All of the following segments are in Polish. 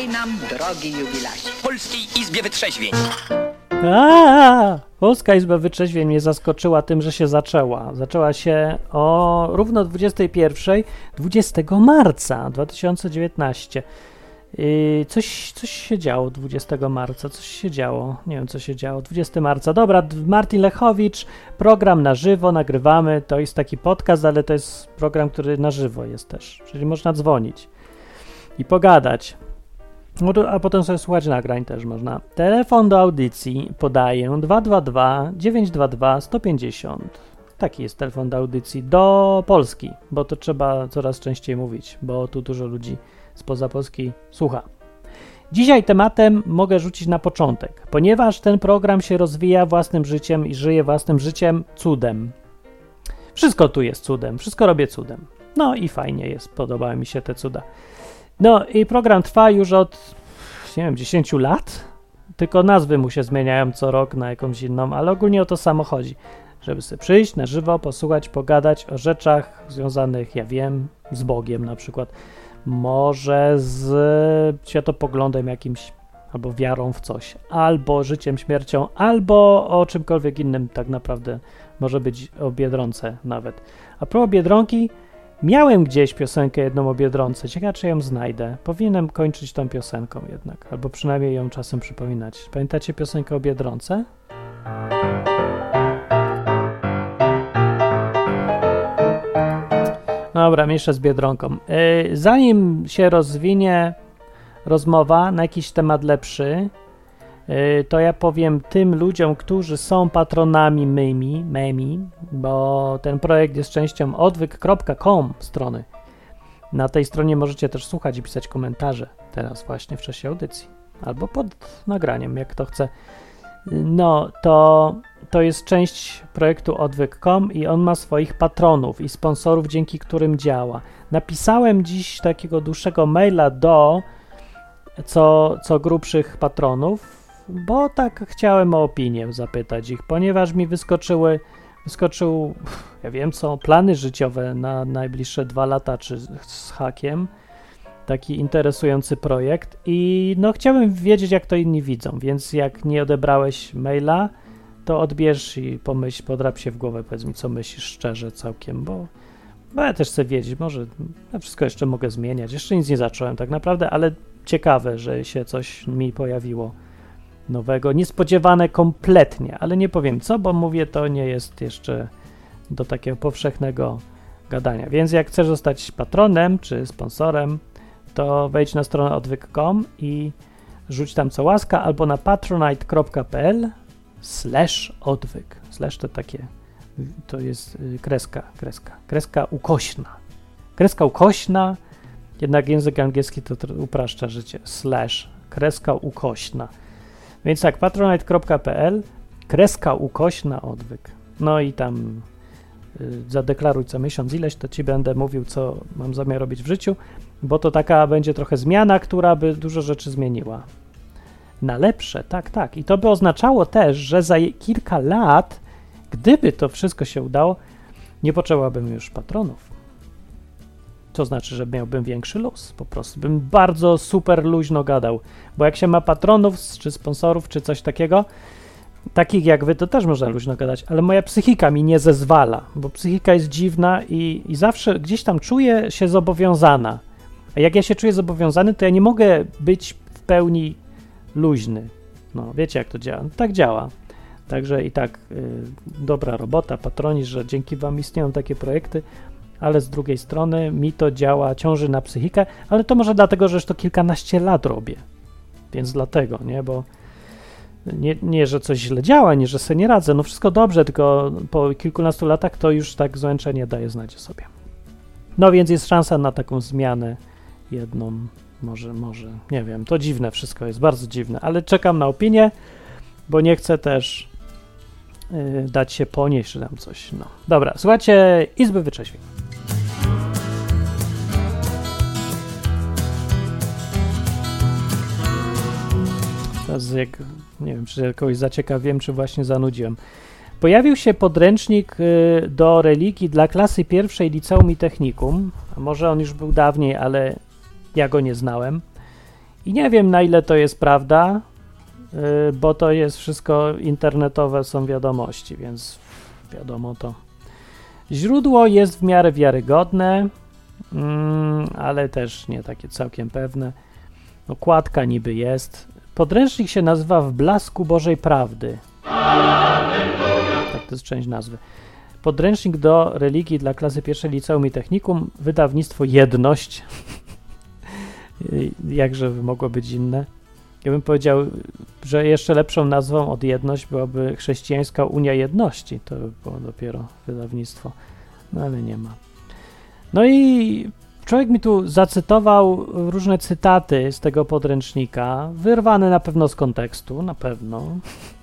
Daj nam, drogi jubilacie. Polskiej Izbie Wytrzeźwień. A, Polska Izba Wytrzeźwień mnie zaskoczyła tym, że się zaczęła. Zaczęła się o równo 21, 20 marca 2019. Yy, coś, coś się działo 20 marca, coś się działo, nie wiem co się działo, 20 marca, dobra, Martin Lechowicz, program na żywo, nagrywamy, to jest taki podcast, ale to jest program, który na żywo jest też, czyli można dzwonić i pogadać. No A potem sobie słuchać nagrań też można. Telefon do audycji podaję 222 922 150. Taki jest telefon do audycji do Polski, bo to trzeba coraz częściej mówić, bo tu dużo ludzi spoza Polski słucha. Dzisiaj tematem mogę rzucić na początek, ponieważ ten program się rozwija własnym życiem i żyje własnym życiem cudem. Wszystko tu jest cudem, wszystko robię cudem. No i fajnie jest, podobały mi się te cuda. No i program trwa już od, nie wiem, 10 lat, tylko nazwy mu się zmieniają co rok na jakąś inną, ale ogólnie o to samo chodzi. Żeby sobie przyjść na żywo, posłuchać, pogadać o rzeczach związanych, ja wiem, z Bogiem na przykład, może z światopoglądem jakimś, albo wiarą w coś, albo życiem, śmiercią, albo o czymkolwiek innym tak naprawdę może być o Biedronce nawet. A propos Biedronki, miałem gdzieś piosenkę jedną o Biedronce, ciekawe czy ją znajdę. Powinienem kończyć tą piosenką jednak, albo przynajmniej ją czasem przypominać. Pamiętacie piosenkę o Biedronce? Dobra, mniejsza z Biedronką. Yy, zanim się rozwinie rozmowa na jakiś temat lepszy, to ja powiem tym ludziom, którzy są patronami mymi, memi, bo ten projekt jest częścią odwyk.com strony. Na tej stronie możecie też słuchać i pisać komentarze teraz właśnie w czasie audycji. Albo pod nagraniem, jak to chce. No, to, to jest część projektu odwyk.com i on ma swoich patronów i sponsorów, dzięki którym działa. Napisałem dziś takiego dłuższego maila do co, co grubszych patronów, bo tak chciałem o opinię zapytać ich, ponieważ mi wyskoczyły, wyskoczył, ja wiem co, plany życiowe na najbliższe dwa lata, czy z, hakiem, taki interesujący projekt i no chciałem wiedzieć, jak to inni widzą, więc jak nie odebrałeś maila, to odbierz i pomyśl, podrap się w głowę, powiedz mi, co myślisz szczerze całkiem, bo, bo ja też chcę wiedzieć, może wszystko jeszcze mogę zmieniać, jeszcze nic nie zacząłem tak naprawdę, ale ciekawe, że się coś mi pojawiło nowego, niespodziewane kompletnie, ale nie powiem co, bo mówię, to nie jest jeszcze do takiego powszechnego gadania. Więc jak chcesz zostać patronem czy sponsorem, to wejdź na stronę odwyk.com i rzuć tam co łaska albo na patronite.pl slash odwyk. Slash to takie, to jest y, kreska, kreska, kreska ukośna. Kreska ukośna, jednak język angielski to upraszcza życie. Slash, kreska ukośna. Więc tak, patronite.pl, kreska ukośna odwyk. No i tam y, zadeklaruj co miesiąc ileś, to ci będę mówił, co mam zamiar robić w życiu, bo to taka będzie trochę zmiana, która by dużo rzeczy zmieniła. Na lepsze, tak, tak. I to by oznaczało też, że za kilka lat, gdyby to wszystko się udało, nie potrzebowałbym już patronów. To znaczy, że miałbym większy luz, po prostu bym bardzo super luźno gadał, bo jak się ma patronów, czy sponsorów, czy coś takiego, takich jak wy, to też można luźno gadać, ale moja psychika mi nie zezwala, bo psychika jest dziwna i, i zawsze gdzieś tam czuję się zobowiązana. A jak ja się czuję zobowiązany, to ja nie mogę być w pełni luźny. No, wiecie jak to działa? No, tak działa. Także i tak y, dobra robota, patroni, że dzięki wam istnieją takie projekty, ale z drugiej strony mi to działa, ciąży na psychikę, ale to może dlatego, że już to kilkanaście lat robię. Więc dlatego, nie, bo nie, nie, że coś źle działa, nie, że sobie nie radzę, no wszystko dobrze, tylko po kilkunastu latach to już tak zmęczenie daje znać sobie. No więc jest szansa na taką zmianę jedną, może, może, nie wiem, to dziwne wszystko jest, bardzo dziwne, ale czekam na opinię, bo nie chcę też yy, dać się ponieść, czy tam coś, no. Dobra, słuchajcie, Izby Wyczeźwień. Teraz jak, nie wiem, czy kogoś zaciekawiłem, czy właśnie zanudziłem. Pojawił się podręcznik y, do religii dla klasy pierwszej liceum i technikum. Może on już był dawniej, ale ja go nie znałem. I nie wiem, na ile to jest prawda, y, bo to jest wszystko internetowe, są wiadomości, więc wiadomo to. Źródło jest w miarę wiarygodne, mm, ale też nie takie całkiem pewne. Okładka niby jest. Podręcznik się nazywa W blasku Bożej Prawdy. Tak, to jest część nazwy. Podręcznik do religii dla klasy pierwszej liceum i technikum, wydawnictwo Jedność. Jakże mogło być inne? Ja bym powiedział, że jeszcze lepszą nazwą od Jedność byłaby Chrześcijańska Unia Jedności. To by było dopiero wydawnictwo. No ale nie ma. No i człowiek mi tu zacytował różne cytaty z tego podręcznika, wyrwane na pewno z kontekstu, na pewno,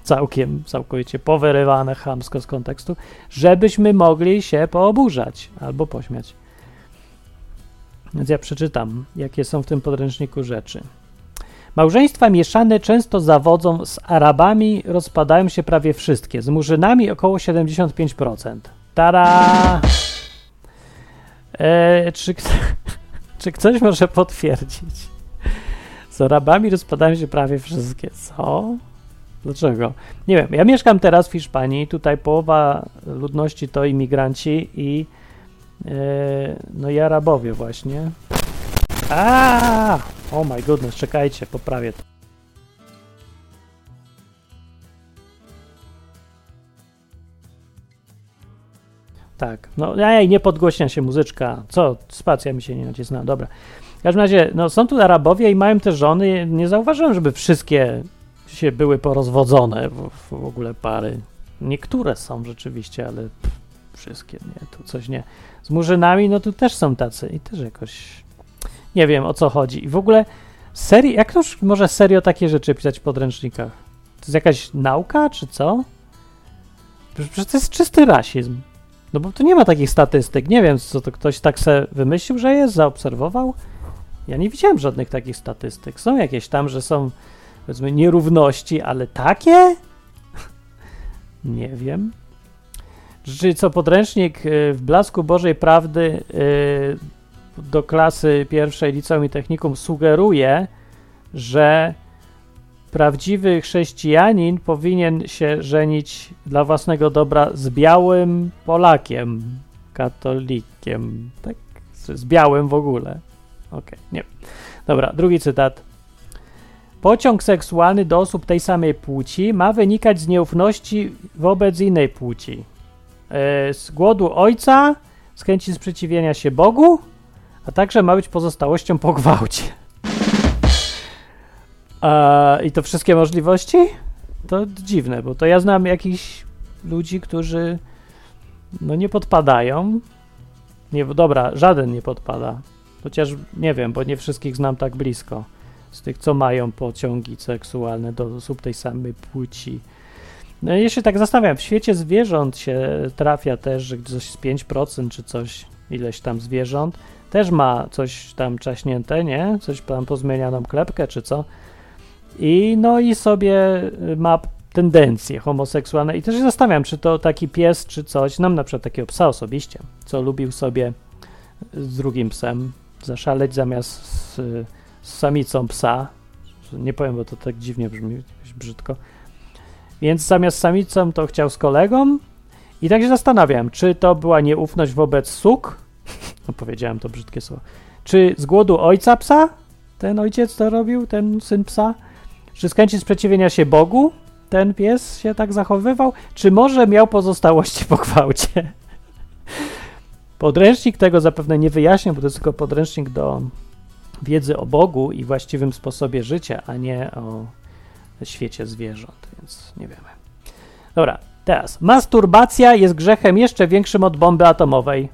całkiem, całkowicie powyrywane chamsko z kontekstu, żebyśmy mogli się pooburzać albo pośmiać. Więc ja przeczytam, jakie są w tym podręczniku rzeczy. Małżeństwa mieszane często zawodzą, z Arabami rozpadają się prawie wszystkie, z Murzynami około 75%. Tara! E, czy, czy ktoś może potwierdzić? Z Arabami rozpadają się prawie wszystkie. Co? Dlaczego? Nie wiem. Ja mieszkam teraz w Hiszpanii. Tutaj połowa ludności to imigranci i e, no i Arabowie właśnie. A! Oh my goodness, czekajcie, poprawię to. Tak, no ej, nie podgłośnia się muzyczka. Co? Spacja mi się nie nacisnęła, dobra. W każdym razie, no są tu Arabowie i mają te żony. Nie zauważyłem, żeby wszystkie się były porozwodzone w, w ogóle pary. Niektóre są rzeczywiście, ale pff, wszystkie nie, tu coś nie. Z murzynami, no tu też są tacy i też jakoś nie wiem o co chodzi. I w ogóle serii, jak ktoś może serio takie rzeczy pisać w podręcznikach? To jest jakaś nauka, czy co? Przecież to jest czysty rasizm. No bo tu nie ma takich statystyk. Nie wiem, co to ktoś tak se wymyślił, że jest, zaobserwował. Ja nie widziałem żadnych takich statystyk. Są jakieś tam, że są powiedzmy nierówności, ale takie? nie wiem. Czyli co podręcznik y, w blasku Bożej Prawdy y, do klasy pierwszej liceum i technikum sugeruje, że prawdziwy chrześcijanin powinien się żenić dla własnego dobra z białym Polakiem, katolikiem, tak? Z białym w ogóle. Okej, okay, nie. Dobra, drugi cytat. Pociąg seksualny do osób tej samej płci ma wynikać z nieufności wobec innej płci. E, z głodu ojca, z chęci sprzeciwienia się Bogu, a także ma być pozostałością po gwałcie. A, I to wszystkie możliwości? To dziwne, bo to ja znam jakichś ludzi, którzy no nie podpadają. Nie, dobra, żaden nie podpada. Chociaż nie wiem, bo nie wszystkich znam tak blisko. Z tych, co mają pociągi seksualne do osób tej samej płci. No i jeszcze tak zastanawiam, w świecie zwierząt się trafia też, że coś z 5% czy coś, ileś tam zwierząt, też ma coś tam czaśnięte, nie? Coś tam pozmienianą klepkę czy co. I no i sobie y, ma tendencje homoseksualne. I też się zastanawiam, czy to taki pies, czy coś, nam na przykład takiego psa osobiście, co lubił sobie z drugim psem zaszaleć zamiast z, z samicą psa, nie powiem, bo to tak dziwnie brzmi, brzydko, więc zamiast samicą to chciał z kolegą. I tak się zastanawiam, czy to była nieufność wobec suk, no powiedziałem to brzydkie słowo, czy z głodu ojca psa, ten ojciec to robił, ten syn psa, czy z sprzeciwienia się Bogu ten pies się tak zachowywał? Czy może miał pozostałości po gwałcie? Podręcznik tego zapewne nie wyjaśnia, bo to jest tylko podręcznik do wiedzy o Bogu i właściwym sposobie życia, a nie o świecie zwierząt, więc nie wiemy. Dobra, teraz. Masturbacja jest grzechem jeszcze większym od bomby atomowej.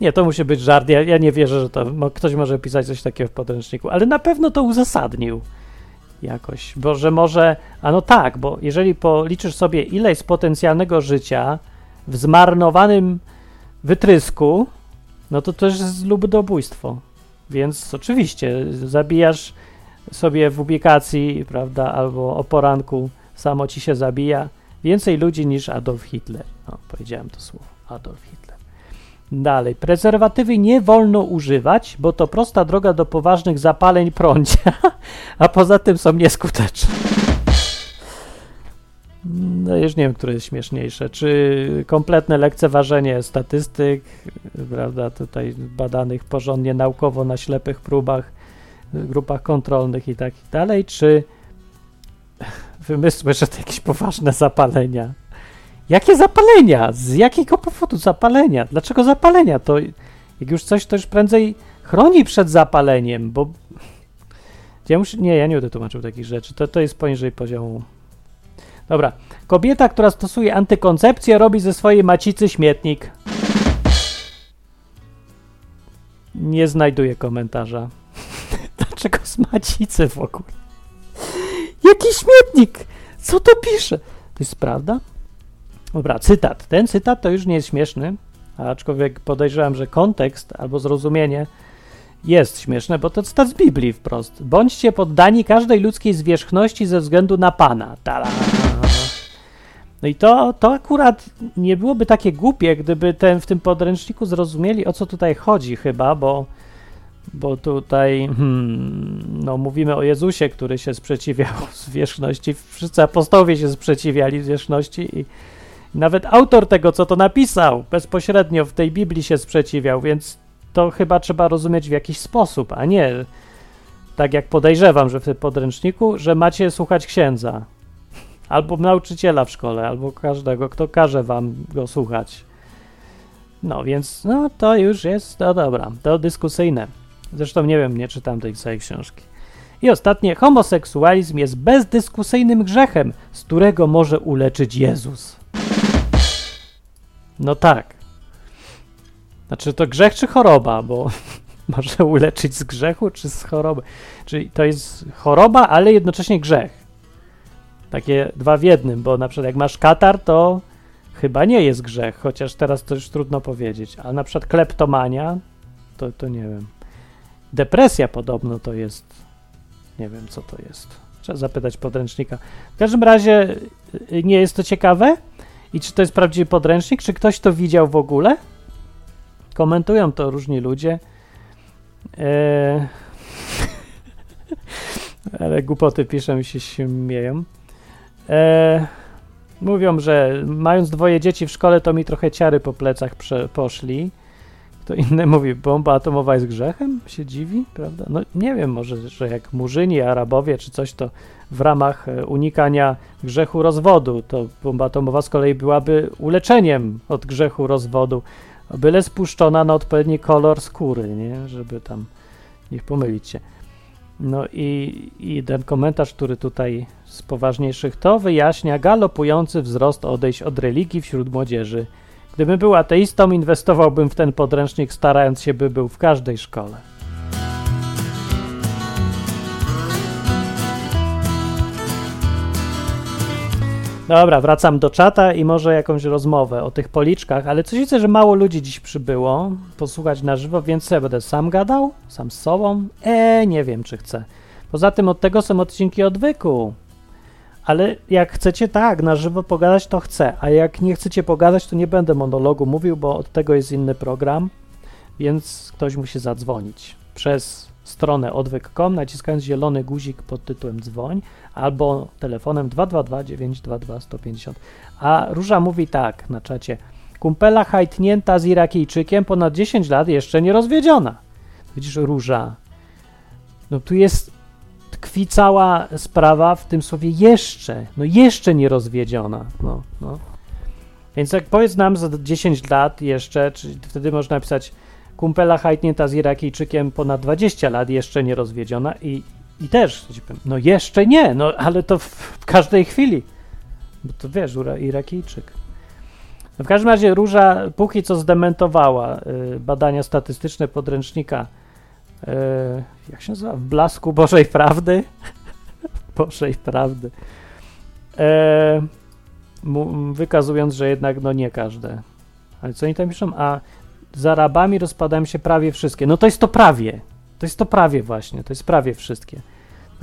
Nie, to musi być żart. Ja, ja nie wierzę, że to ktoś może pisać coś takiego w podręczniku, ale na pewno to uzasadnił jakoś, bo że może, a no tak, bo jeżeli policzysz sobie ile jest potencjalnego życia w zmarnowanym wytrysku, no to to jest ludobójstwo. Więc oczywiście zabijasz sobie w ubikacji, prawda, albo o poranku samo ci się zabija więcej ludzi niż Adolf Hitler. No, powiedziałem to słowo, Adolf Hitler. Dalej. Prezerwatywy nie wolno używać, bo to prosta droga do poważnych zapaleń prącia, a poza tym są nieskuteczne. No już nie wiem, które jest śmieszniejsze. Czy kompletne lekceważenie statystyk, prawda, tutaj badanych porządnie naukowo na ślepych próbach, grupach kontrolnych i tak dalej, czy wymysły, że to jakieś poważne zapalenia. Jakie zapalenia? Z jakiego powodu zapalenia? Dlaczego zapalenia? To jak już coś, to już prędzej chroni przed zapaleniem, bo ja muszę, nie, ja nie będę tłumaczył takich rzeczy. To, to jest poniżej poziomu. Dobra. Kobieta, która stosuje antykoncepcję, robi ze swojej macicy śmietnik. Nie znajduję komentarza. Dlaczego z macicy w ogóle? Jaki śmietnik? Co to pisze? To jest prawda? Dobra, cytat. Ten cytat to już nie jest śmieszny, aczkolwiek podejrzewam, że kontekst albo zrozumienie jest śmieszne, bo to cytat z Biblii wprost. Bądźcie poddani każdej ludzkiej zwierzchności ze względu na Pana. Tala. No i to, to akurat nie byłoby takie głupie, gdyby ten, w tym podręczniku zrozumieli, o co tutaj chodzi chyba, bo, bo tutaj hmm, no, mówimy o Jezusie, który się sprzeciwiał zwierzchności. Wszyscy apostołowie się sprzeciwiali zwierzchności i nawet autor tego, co to napisał, bezpośrednio w tej Biblii się sprzeciwiał, więc to chyba trzeba rozumieć w jakiś sposób, a nie tak jak podejrzewam, że w tym podręczniku, że macie słuchać księdza albo nauczyciela w szkole, albo każdego, kto każe wam go słuchać. No więc, no to już jest, no dobra, to dyskusyjne. Zresztą nie wiem, nie czytam tej całej książki. I ostatnie, homoseksualizm jest bezdyskusyjnym grzechem, z którego może uleczyć Jezus. No tak. Znaczy to grzech czy choroba, bo może uleczyć z grzechu czy z choroby. Czyli to jest choroba, ale jednocześnie grzech. Takie dwa w jednym, bo na przykład jak masz katar, to chyba nie jest grzech, chociaż teraz to już trudno powiedzieć. A na przykład kleptomania, to, to nie wiem. Depresja podobno to jest. Nie wiem, co to jest. Trzeba zapytać podręcznika. W każdym razie y, nie jest to ciekawe. I czy to jest prawdziwy podręcznik? Czy ktoś to widział w ogóle? Komentują to różni ludzie. Eee... Ale głupoty piszą i się śmieją. Eee... Mówią, że mając dwoje dzieci w szkole, to mi trochę ciary po plecach poszli. Kto inny mówi, bomba atomowa jest grzechem? Się dziwi, prawda? No nie wiem, może, że jak Murzyni, Arabowie czy coś, to w ramach e, unikania grzechu rozwodu, to bomba atomowa z kolei byłaby uleczeniem od grzechu rozwodu, byle spuszczona na odpowiedni kolor skóry, nie? Żeby tam nie pomylić się. No i, i ten komentarz, który tutaj z poważniejszych to wyjaśnia galopujący wzrost odejść od religii wśród młodzieży. Gdybym był ateistą, inwestowałbym w ten podręcznik, starając się, by był w każdej szkole. Dobra, wracam do czata i może jakąś rozmowę o tych policzkach, ale coś widzę, że mało ludzi dziś przybyło posłuchać na żywo, więc ja będę sam gadał, sam z sobą. E, nie wiem, czy chcę. Poza tym od tego są odcinki odwyku. Ale jak chcecie tak, na żywo pogadać, to chcę, a jak nie chcecie pogadać, to nie będę monologu mówił, bo od tego jest inny program, więc ktoś musi zadzwonić przez stronę odwyk.com, naciskając zielony guzik pod tytułem dzwoń, albo telefonem 222 922 150. A Róża mówi tak na czacie. Kumpela hajtnięta z Irakijczykiem ponad 10 lat jeszcze nie rozwiedziona. Widzisz, Róża. No tu jest tkwi cała sprawa w tym słowie jeszcze, no jeszcze nie rozwiedziona. No, no. Więc jak powiedz nam za 10 lat jeszcze, czyli wtedy można napisać kumpela hajtnięta z Irakijczykiem ponad 20 lat, jeszcze nie rozwiedziona i, i też, no jeszcze nie, no ale to w, w każdej chwili, bo to wiesz, Irakijczyk. No w każdym razie Róża póki co zdementowała y, badania statystyczne podręcznika jak się nazywa? W blasku Bożej Prawdy. Bożej Prawdy. E, wykazując, że jednak no nie każde. Ale co oni tam piszą? A za Arabami rozpadają się prawie wszystkie. No to jest to prawie. To jest to prawie właśnie. To jest prawie wszystkie.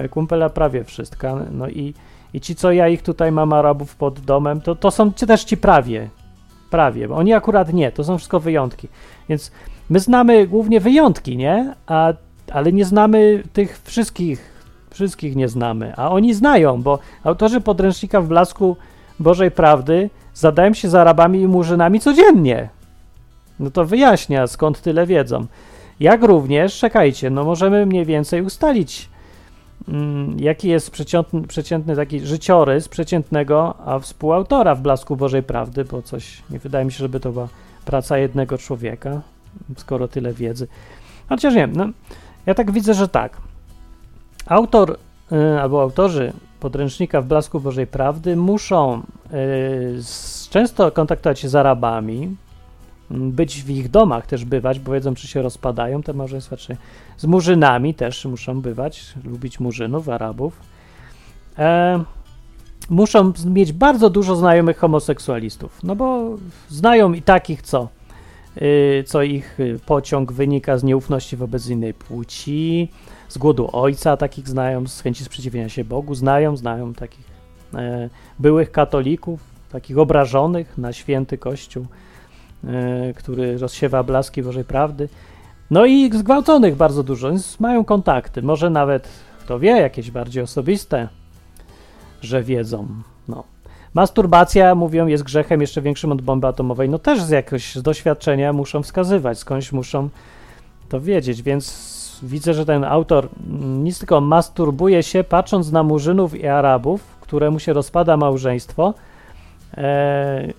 Kumpela prawie wszystka. No i, i ci, co ja ich tutaj mam Arabów pod domem, to, to są też ci prawie. Prawie, oni akurat nie, to są wszystko wyjątki. Więc my znamy głównie wyjątki, nie? A, ale nie znamy tych wszystkich, wszystkich nie znamy, a oni znają, bo autorzy podręcznika w blasku Bożej Prawdy zadają się z Arabami i Murzynami codziennie. No to wyjaśnia, skąd tyle wiedzą. Jak również, czekajcie, no możemy mniej więcej ustalić, jaki jest przeciętny, przeciętny taki życiorys przeciętnego a współautora w Blasku Bożej Prawdy, bo coś, nie wydaje mi się, żeby to była praca jednego człowieka, skoro tyle wiedzy. Chociaż nie, no, ja tak widzę, że tak. Autor y, albo autorzy podręcznika w Blasku Bożej Prawdy muszą y, z, często kontaktować się z Arabami, być w ich domach też bywać, bo wiedzą, czy się rozpadają te małżeństwa, czy z murzynami też muszą bywać, lubić murzynów, Arabów. E, muszą mieć bardzo dużo znajomych homoseksualistów, no bo znają i takich, co, y, co ich pociąg wynika z nieufności wobec innej płci, z głodu ojca, takich znają, z chęci sprzeciwienia się Bogu, znają, znają takich e, byłych katolików, takich obrażonych na święty Kościół, który rozsiewa blaski Bożej Prawdy. No i zgwałconych bardzo dużo, więc mają kontakty, może nawet, kto wie, jakieś bardziej osobiste, że wiedzą. No. Masturbacja, mówią, jest grzechem jeszcze większym od bomby atomowej. No też z jakoś z doświadczenia muszą wskazywać, skądś muszą to wiedzieć, więc widzę, że ten autor nic tylko masturbuje się, patrząc na murzynów i Arabów, któremu się rozpada małżeństwo. E,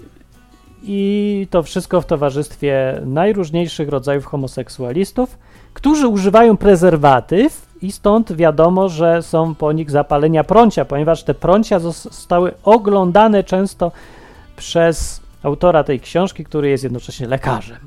I to wszystko w towarzystwie najróżniejszych rodzajów homoseksualistów, którzy używają prezerwatyw, i stąd wiadomo, że są po nich zapalenia prącia, ponieważ te prącia zostały oglądane często przez autora tej książki, który jest jednocześnie lekarzem.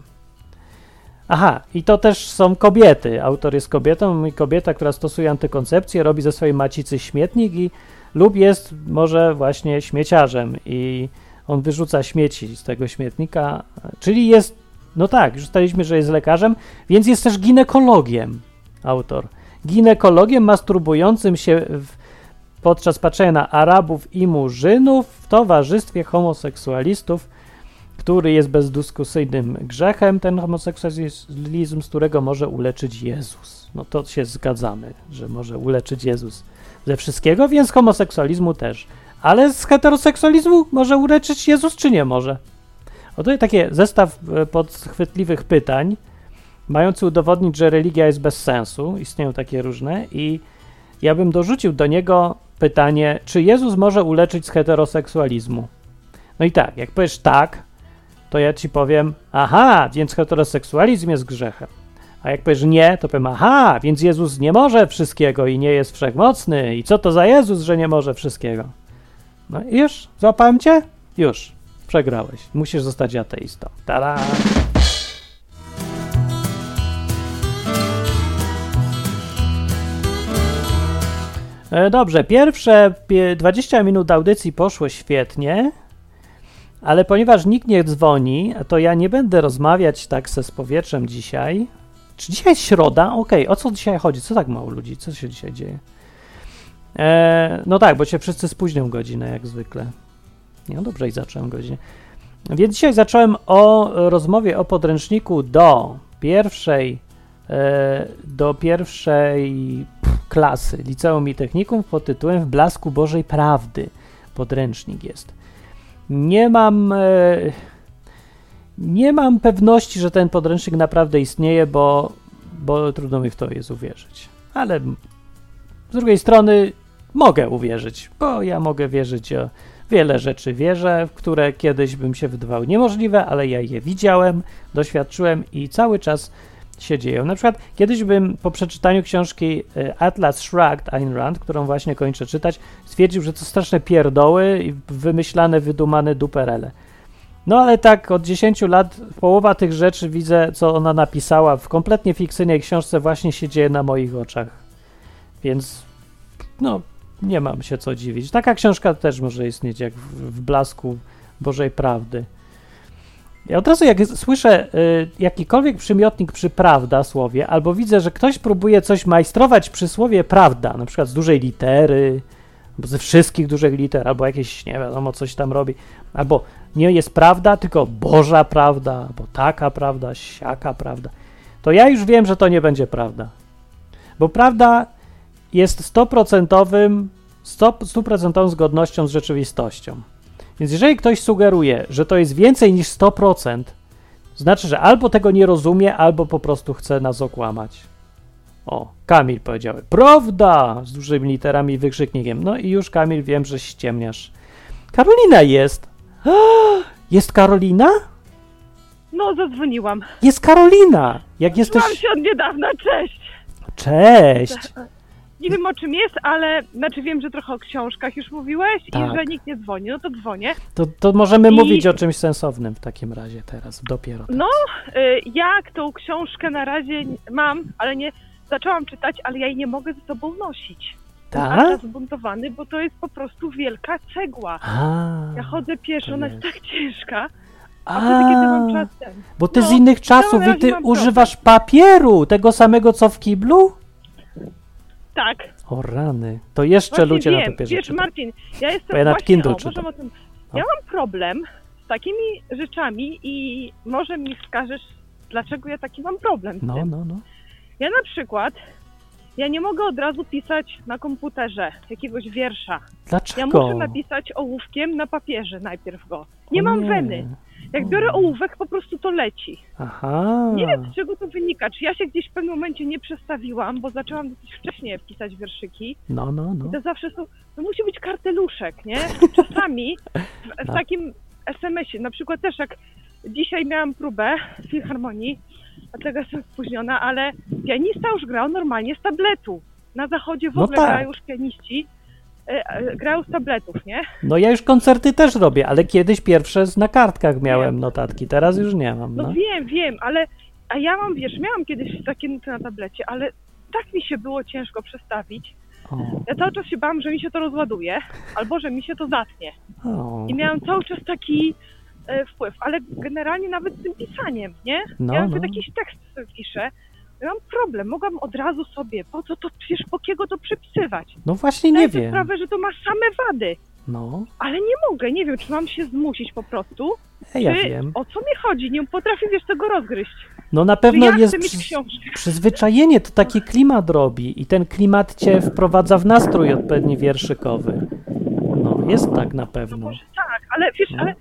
Aha, i to też są kobiety. Autor jest kobietą i kobieta, która stosuje antykoncepcję, robi ze swojej macicy śmietnik i lub jest może właśnie śmieciarzem i on wyrzuca śmieci z tego śmietnika, czyli jest, no tak, już ustaliliśmy, że jest lekarzem, więc jest też ginekologiem, autor. Ginekologiem masturbującym się w, podczas patrzenia na Arabów i Murzynów w towarzystwie homoseksualistów, który jest bezdyskusyjnym grzechem, ten homoseksualizm, z którego może uleczyć Jezus. No to się zgadzamy, że może uleczyć Jezus ze wszystkiego, więc homoseksualizmu też. Ale z heteroseksualizmu może uleczyć Jezus, czy nie może? Oto taki zestaw e, podchwytliwych pytań, mający udowodnić, że religia jest bez sensu. Istnieją takie różne i ja bym dorzucił do niego pytanie, czy Jezus może uleczyć z heteroseksualizmu? No i tak, jak powiesz tak, to ja ci powiem, aha, więc heteroseksualizm jest grzechem. A jak powiesz nie, to powiem, aha, więc Jezus nie może wszystkiego i nie jest wszechmocny. I co to za Jezus, że nie może wszystkiego? No już, złapałem cię? Już, przegrałeś. Musisz zostać ateistą. Tada! E, dobrze, pierwsze 20 minut audycji poszło świetnie. Ale ponieważ nikt nie dzwoni, to ja nie będę rozmawiać tak se z powietrzem dzisiaj. Czy dzisiaj jest środa? Okej, okay. o co dzisiaj chodzi? Co tak mało ludzi? Co się dzisiaj dzieje? E, no tak, bo się wszyscy spóźnią godzinę, jak zwykle. No dobrze, i zacząłem godzinę. Więc dzisiaj zacząłem o rozmowie o podręczniku do pierwszej e, do pierwszej klasy liceum i technikum pod tytułem W blasku Bożej Prawdy. Podręcznik jest. Nie mam. E, nie mam pewności, że ten podręcznik naprawdę istnieje, bo, bo trudno mi w to jest uwierzyć. Ale z drugiej strony mogę uwierzyć, bo ja mogę wierzyć o wiele rzeczy wierzę, w które kiedyś bym się wydawały niemożliwe, ale ja je widziałem, doświadczyłem i cały czas się dzieją. Na przykład kiedyś bym po przeczytaniu książki e, Atlas Shrugged Ayn Rand, którą właśnie kończę czytać, stwierdził, że to straszne pierdoły i wymyślane, wydumane duperele. No ale tak od 10 lat połowa tych rzeczy widzę, co ona napisała w kompletnie fikcyjnej książce właśnie się dzieje na moich oczach. Więc no, nie mam się co dziwić. Taka książka też może istnieć jak w, blasku Bożej Prawdy. Ja od razu jak słyszę y, jakikolwiek przymiotnik przy prawda słowie, albo widzę, że ktoś próbuje coś majstrować przy słowie prawda, na przykład z dużej litery, albo ze wszystkich dużych liter, albo jakieś, nie wiadomo, coś tam robi, albo nie jest prawda, tylko Boża prawda, bo taka prawda, siaka prawda, to ja już wiem, że to nie będzie prawda. Bo prawda jest stoprocentowym, sto- stuprocentową zgodnością z rzeczywistością. Więc jeżeli ktoś sugeruje, że to jest więcej niż 100%, znaczy, że albo tego nie rozumie, albo po prostu chce nas okłamać. O, Kamil powiedział, prawda, z dużymi literami i wykrzyknikiem. No i już Kamil wiem, że ściemniasz. Karolina jest. Jest Karolina? No, zadzwoniłam. Jest Karolina! Jak jesteś... Mam się od niedawna, cześć! Cześć! Nie wiem o czym jest, ale znaczy wiem, że trochę o książkach już mówiłeś Tak. i że nikt nie dzwoni, no to dzwonię. To, to możemy I- mówić o czymś sensownym w takim razie teraz, dopiero. No, y, jak tą książkę na razie mam, ale nie zaczęłam czytać, ale ja jej nie mogę ze sobą nosić. Tak? Zbuntowany, bo to jest po prostu wielka cegła. A, Ja chodzę pieszo, ona jest tak ciężka, a a, wtedy kiedy mam czas ten. bo ty No, z innych czasów i ty używasz papieru, tego samego co w kiblu? Tak. O rany, to jeszcze Właśnie ludzie wiem, na papierze Wiesz, czytają. Marcin, ja jestem Bo ja właśnie, Kindle o, o tym, No. ja mam problem z takimi rzeczami i może mi wskażesz, dlaczego ja taki mam problem z No, tym. no, no. Ja na przykład, ja nie mogę od razu pisać na komputerze jakiegoś wiersza. Ja Dlaczego? muszę napisać ołówkiem na papierze najpierw go. Nie O mam nie. weny. Jak biorę ołówek, po prostu to leci. Aha. Nie wiem, z czego to wynika. Czy ja się gdzieś w pewnym momencie nie przestawiłam, bo zaczęłam dosyć wcześnie pisać wierszyki. No, no, no. To zawsze są, to musi być karteluszek, nie? Czasami w, w No. takim SMS-ie, na przykład też jak dzisiaj miałam próbę w Filharmonii, dlatego jestem spóźniona, ale pianista już grał normalnie z tabletu. Na zachodzie w No ogóle tak. grają już pianiści, e, e, grają z tabletów, nie? No ja już koncerty też robię, ale kiedyś pierwsze na kartkach miałem notatki, teraz już nie mam, No, no. wiem, wiem, ale a ja mam, wiesz, miałam kiedyś takie nuty na tablecie, ale tak mi się było ciężko przestawić. O, Ja cały czas się bałam, że mi się to rozładuje, albo że mi się to zatnie. o. I miałam cały czas taki e, wpływ, ale generalnie nawet z tym pisaniem, nie? No, ja no. nawet jakiś tekst sobie piszę, ja mam problem, mogłam od razu sobie, po co to, przecież po kiego to przepisywać? No właśnie Zdaję nie wiem. sprawę, że to ma same wady, No, ale nie mogę, nie wiem, czy mam się zmusić po prostu, e, ja czy wiem. o co mi chodzi, nie potrafię, wiesz, tego rozgryźć. No na Czy pewno ja jest chcę mieć przy, książkę? przyzwyczajenie, to taki klimat robi i ten klimat cię wprowadza w nastrój odpowiedni wierszykowy. No, jest tak na No pewno. może tak, ale wiesz, No. ale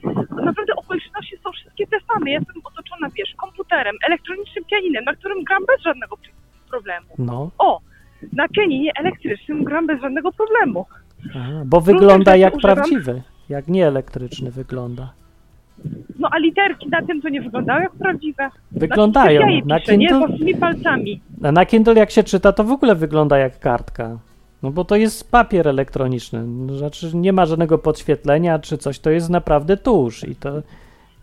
naprawdę okoliczności są wszystkie te same. Ja jestem otoczona, wiesz, komputerem, elektronicznym pianinem, na którym gram bez żadnego problemu. No, O, na pianinie elektrycznym gram bez żadnego problemu. a, bo wygląda rzeczy jak używam. prawdziwy, jak nieelektryczny wygląda. No a literki na tym to nie wyglądają jak prawdziwe. Wyglądają. Znaczy, Na piszę, nie? Kindle, Własnymi palcami. a na Kindle jak się czyta, to w ogóle wygląda jak kartka. No bo to jest papier elektroniczny. No, Znaczy nie ma żadnego podświetlenia czy coś, to jest naprawdę tusz i to,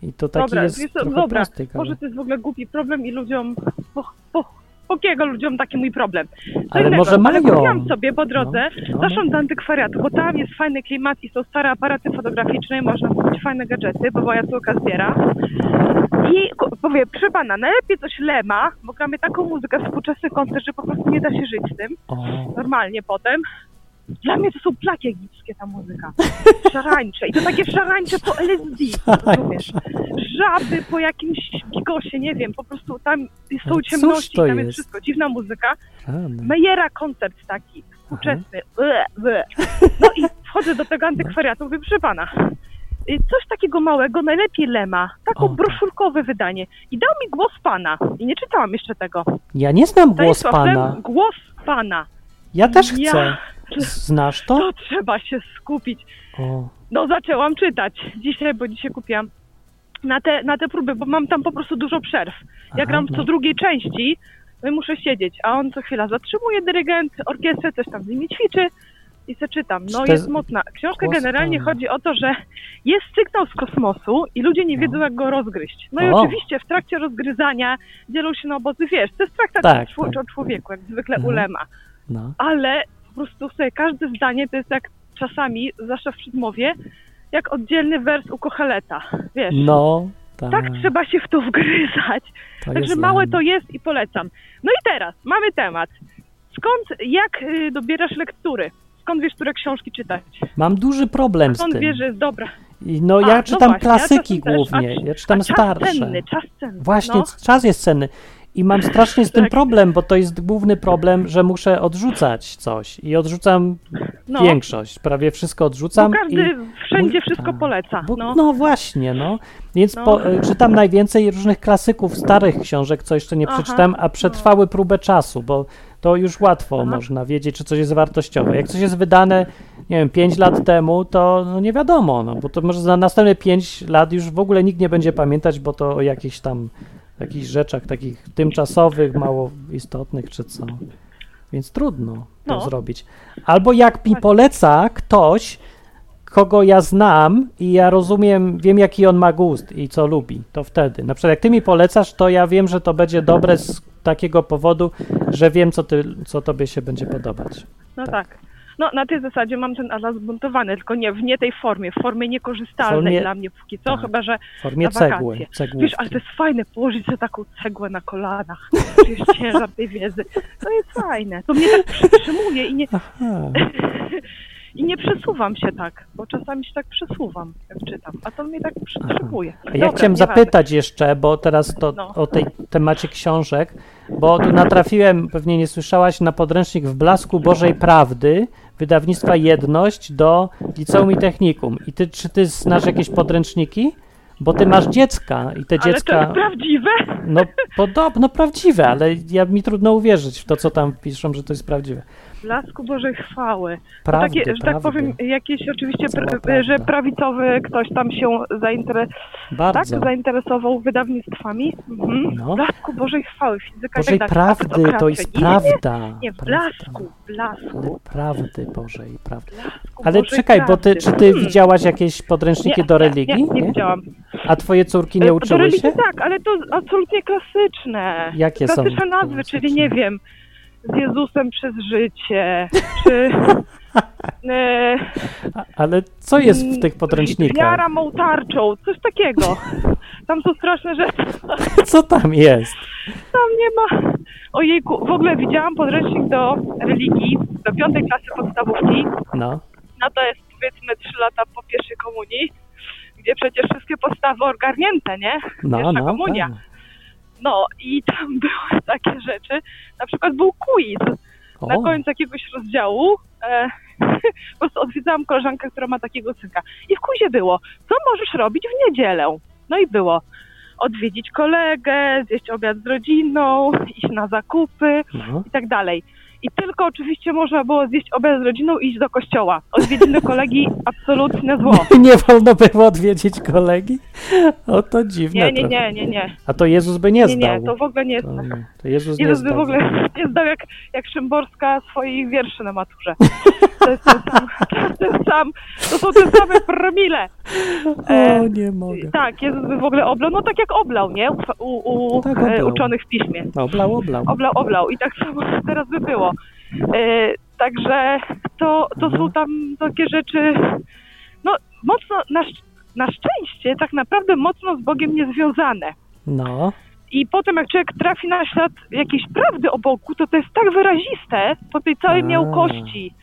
i to taki Dobra, jest co, trochę dobra, ale, może to jest w ogóle głupi problem i ludziom, po, po, pokiego ludziom taki mój problem. Co ale innego, może Ale mają. kupiłam sobie po drodze, No, no, zaszłam do antykwariatu, bo tam jest fajny klimat i są stare aparaty fotograficzne i można kupić fajne gadżety, bo moja córka zbiera. I ku- powie, proszę pana, najlepiej coś Lema, bo gramy taką muzykę, współczesny koncert, że po prostu nie da się żyć z tym, O, normalnie potem. Dla mnie to są plaki egipskie ta muzyka. Szarańcze. I to takie szarańcze po LSD. Rozumiesz? Żaby po jakimś gigosie, nie wiem, po prostu tam są ciemności, tam jest? jest wszystko. Dziwna muzyka. Mejera koncert taki, współczesny. No i wchodzę do tego antykwariatu, mówię, proszę pana, y, coś takiego małego, najlepiej Lema, taką O. broszurkowe wydanie. I dał mi głos pana. I nie czytałam jeszcze tego. Ja nie znam głos Stanisław pana. Lem, Głos pana. Ja też Ja- chcę. Znasz to? To trzeba się skupić. O, No zaczęłam czytać dzisiaj, bo dzisiaj kupiłam na te, na te próby, bo mam tam po prostu dużo przerw. Ja Aha, gram w no. co drugiej części, no i muszę siedzieć, a on co chwila zatrzymuje dyrygent, orkiestrę, coś tam z nimi ćwiczy i se czytam. Czy No jest mocna. Książka generalnie chodzi o to, że jest sygnał z kosmosu i ludzie nie No. wiedzą jak go rozgryźć. No i O. oczywiście w trakcie rozgryzania dzielą się na obozy, wiesz, to jest traktat Tak, o tak. człowieku, jak zwykle Mhm. ulema no. ale prostu sobie każde zdanie to jest jak czasami, zwłaszcza w przedmowie, jak oddzielny wers u Kocheleta, wiesz. No, tak. Tak trzeba się w to wgryzać. to Także małe dla to jest i polecam. No i teraz mamy temat. Skąd, jak y, dobierasz lektury? Skąd wiesz, które książki czytać? Mam duży problem z Skąd tym. wiesz, że jest dobra? No A, ja no czytam właśnie, ja klasyki też. głównie, A- ja czytam a czas starsze. cenny, czas cenny. Właśnie, no. czas jest cenny. I mam strasznie z tym Tak. problem, bo to jest główny problem, że muszę odrzucać coś. I odrzucam No. większość. Prawie wszystko Bo odrzucam. każdy i, wszędzie wszystko tak. poleca. bo, no. no. właśnie, no. Więc No. Po, e, czytam najwięcej różnych klasyków, starych książek, co jeszcze nie Aha. przeczytam, a przetrwały próbę czasu, bo to już łatwo Aha. można wiedzieć, czy coś jest wartościowe. Jak coś jest wydane, nie wiem, 5 lat temu, to no nie wiadomo, no, bo to może za następne 5 lat już w ogóle nikt nie będzie pamiętać, bo to o tam jakichś rzeczach takich tymczasowych, mało istotnych, czy co. Więc trudno to No. zrobić. Albo jak mi poleca ktoś, kogo ja znam i ja rozumiem, wiem jaki on ma gust i co lubi, to wtedy. Na przykład jak ty mi polecasz, to ja wiem, że to będzie dobre z takiego powodu, że wiem, co, ty, co tobie się będzie podobać. No Tak. tak. No na tej zasadzie mam ten atlas zbuntowany, tylko nie w nie tej formie, w formie niekorzystalnej Formie- dla mnie póki co, tak. chyba że W formie Na cegły. cegłówki. Wiesz, ale to jest fajne, położyć sobie taką cegłę na kolanach, czujesz ciężar tej wiedzy. To jest fajne. To mnie tak przytrzymuje i nie, i nie przesuwam się tak, bo czasami się tak przesuwam, jak czytam, a to mnie tak przytrzymuje. A ja Dobra, chciałem zapytać jeszcze, bo teraz to No. o tej temacie książek, bo tu natrafiłem, pewnie nie słyszałaś, na podręcznik w blasku Bożej Prawdy, wydawnictwa Jedność do Liceum i Technikum. I ty, czy ty znasz jakieś podręczniki? Bo ty masz dziecka i te Ale to dziecka, jest prawdziwe? no podobno prawdziwe, ale ja mi trudno uwierzyć w to, co tam piszą, że to jest prawdziwe. Blasku Bożej chwały. Prawdy, takie, że tak prawdy. powiem, jakieś oczywiście, Cała pr- prawda. że prawicowy ktoś tam się zainteresował, tak, zainteresował wydawnictwwami. Mhm. No. Blasku Bożej chwały, fizyka Bożej tak prawdy, okracze. to jest Nie, prawda. Nie, nie, blasku, blasku, prawdy Bożej, prawdy. blasku Ale Bożej czekaj, bo ty, prawdy. czy ty Hmm. widziałaś jakieś podręczniki Nie, do nie, religii? Nie, nie widziałam. A twoje córki nie E, uczyły do religii się? tak, ale to absolutnie klasyczne. Jakie są Klasyczne nazwy, klasyczne? czyli nie wiem, z Jezusem przez życie, czy... e, Ale co jest w tych podręcznikach? Wiara mą tarczą, coś takiego. Tam są straszne rzeczy. Co tam jest? Tam nie ma. Ojejku, w ogóle widziałam podręcznik do religii, do piątej klasy podstawówki. No, No to jest powiedzmy trzy lata po pierwszej komunii, gdzie przecież wszystkie podstawy ogarnięte, nie? no, Pierwsza no. komunia. tak. No i tam były takie rzeczy. Na przykład był quiz. na O, końcu jakiegoś rozdziału e, po prostu odwiedzałam koleżankę, która ma takiego synka. I w kuzie było, co możesz robić w niedzielę? No i było odwiedzić kolegę, zjeść obiad z rodziną, iść na zakupy no. i tak dalej. I tylko oczywiście można było zjeść obiad z rodziną i iść do kościoła. Odwiedziny kolegi absolutne zło. Nie wolno było odwiedzić kolegi? O, to dziwne Nie, nie, nie, nie, nie. A to Jezus by nie Nie, zdał. nie, to w ogóle nie jest. To, nie. to Jezus nie Jezus by w ogóle nie zdał jak, jak Szymborska swoich wierszy na maturze. To jest ten sam, to, jest ten sam, to są te same promile. E, O, nie mogę. tak, Jezus by w ogóle oblał, no tak jak oblał, nie? U, u, u Tak, e, oblał. uczonych w piśmie. Oblał, oblał. Oblał, oblał i tak samo teraz by było. E, także to, to są tam takie rzeczy, no mocno, na, na szczęście tak naprawdę mocno z Bogiem niezwiązane. No, I potem jak człowiek trafi na ślad jakiejś prawdy o Bogu, to to jest tak wyraziste po tej całej A. miałkości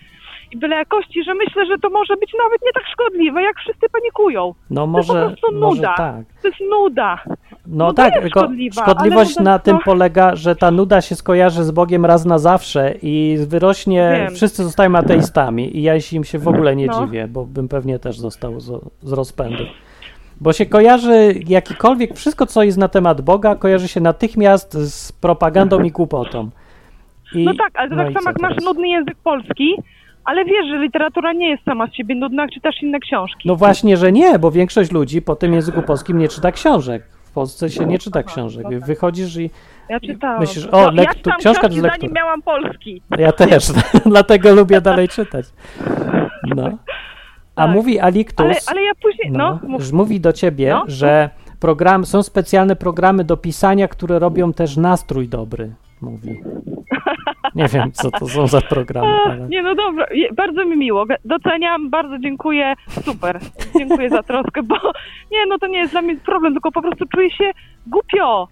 i byle jakości, że myślę, że to może być nawet nie tak szkodliwe, jak wszyscy panikują. no po może, prostu może nuda. tak. To jest nuda. No, No tak, tylko szkodliwa, szkodliwość na tym to- polega, że ta nuda się skojarzy z Bogiem raz na zawsze i wyrośnie, Wiem. wszyscy zostają ateistami i ja się im się w ogóle nie No. dziwię, bo bym pewnie też został z, z rozpędu. Bo się kojarzy jakikolwiek, wszystko co jest na temat Boga kojarzy się natychmiast z propagandą i głupotą. I, No tak, ale to no tak samo jak masz teraz? nudny język polski, ale wiesz, że literatura nie jest sama z siebie nudna, jak czytasz inne książki. No właśnie, że nie, bo większość ludzi po tym języku polskim nie czyta książek. W Polsce się nie czyta książek. no. Wychodzisz i Ja czytałam. myślisz, No, o, ja lektu- czytałam książka jest lektura. zanim miałam polski. Ja też, dlatego lubię dalej czytać. No. A Tak. mówi Aliktus, Ale, ale ja później, no, no, mów. mówi do ciebie, No. że program, są specjalne programy do pisania, które robią też nastrój dobry, mówi. Nie wiem, co to są za programy, ale... Nie, no dobra, je- bardzo mi miło, doceniam, bardzo dziękuję, super, dziękuję za troskę, bo nie, no to nie jest dla mnie problem, tylko po prostu czuję się głupio.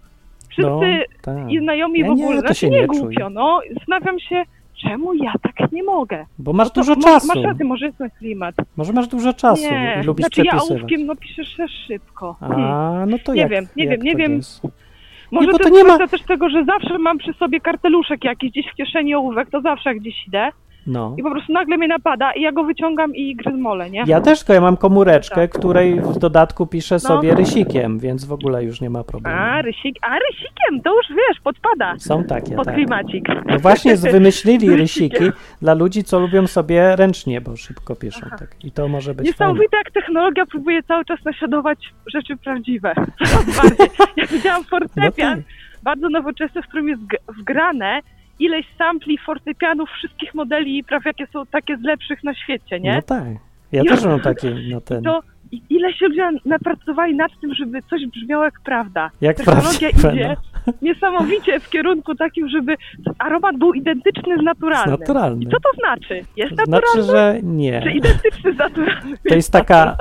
Wszyscy No, tak. znajomi Ja w nie, ogóle, to znaczy się nie nie głupio, no, zastanawiam się, czemu ja tak nie mogę? Bo masz No To dużo czasu. Masz rację, może jest ten klimat. Może masz dużo czasu nie, i lubisz znaczy ja przepisywać. ołówkiem no piszesz szybko. A, no to Nie jak, wiem, nie jak wiem, nie wiem. jest? Może bo to, to jest nie ma- też tego, że zawsze mam przy sobie karteluszek jakiś gdzieś w kieszeni ołówek, to zawsze jak gdzieś idę No. i po prostu nagle mnie napada i ja go wyciągam i gryzmolę, nie? Ja też, tylko ja mam komóreczkę, Tak. której w dodatku piszę No. sobie rysikiem, więc w ogóle już nie ma problemu. A, rysik, a rysikiem, to już wiesz, podpada Są takie, pod tak. klimacik. No właśnie wymyślili rysiki dla ludzi, co lubią sobie ręcznie, bo szybko piszą. Tak. I to może być fajne. Niesamowite, jak technologia próbuje cały czas naśladować rzeczy prawdziwe. Ja widziałam fortepian, No bardzo nowoczesny, w którym jest wgrane ileś sampli fortepianów wszystkich modeli, prawie jakie są takie z lepszych na świecie, nie? No tak. Ja Ja- też mam takie na ten. To i- ile się ludzie napracowali nad tym, żeby coś brzmiało jak prawda. Jak Technologia prawdziwe, idzie niesamowicie w kierunku takim, żeby aromat był identyczny z naturalnym. Jest naturalny. I co to znaczy? Jest To naturalny? znaczy, że Czy nie. identyczny z naturalnym? To jest taka,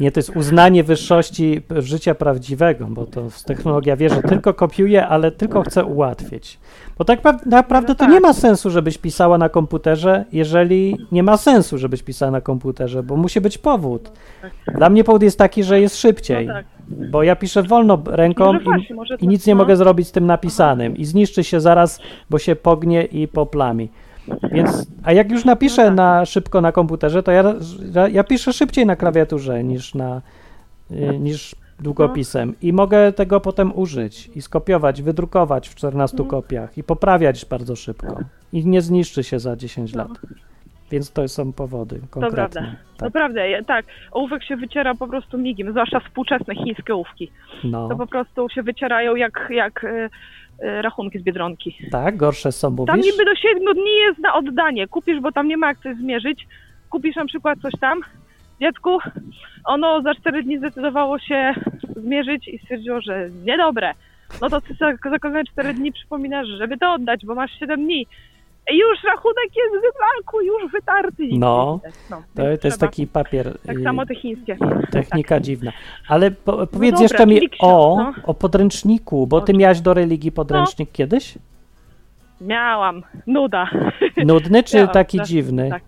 nie, to jest uznanie wyższości życia prawdziwego, bo to technologia wie, że tylko kopiuje, ale tylko chce ułatwić. Bo tak pra- naprawdę No to tak. nie ma sensu, żebyś pisała na komputerze, jeżeli nie ma sensu, żebyś pisała na komputerze, bo musi być powód. Dla mnie powód jest taki, że jest szybciej, No tak. Bo ja piszę wolno ręką Może i, właśnie, i nic nie no. mogę zrobić z tym napisanym i zniszczy się zaraz, bo się pognie i poplami. Więc, a jak już napiszę No tak. na szybko na komputerze, to ja, ja piszę szybciej na klawiaturze niż na y, niż długopisem i mogę tego potem użyć i skopiować, wydrukować w 14 Mhm. kopiach i poprawiać bardzo szybko i nie zniszczy się za 10 No. lat. Więc to są powody To konkretne. prawda. To Tak. prawda, ja- tak. Ołówek się wyciera po prostu migiem, zwłaszcza współczesne chińskie ołówki. No. To po prostu się wycierają jak, jak e, e, rachunki z Biedronki. Tak, gorsze są, Tam mówisz? niby do 7 dni jest na oddanie. Kupisz, bo tam nie ma jak coś zmierzyć. Kupisz na przykład coś tam, dziecku, ono za 4 dni zdecydowało się zmierzyć i stwierdziło, że niedobre. No to ty za, za kolejne 4 dni przypominasz, żeby to oddać, bo masz 7 dni. Już rachunek jest w wyplanku, już wytarty. No. no To, to jest taki papier. Tak y, samo te chińskie. Technika dziwna. Ale po, powiedz dobra, jeszcze mi o, no. o podręczniku, bo ty O- miałaś do religii podręcznik kiedyś? Miałam. Nuda. Nudny czy Miałam, taki tak, dziwny? tak.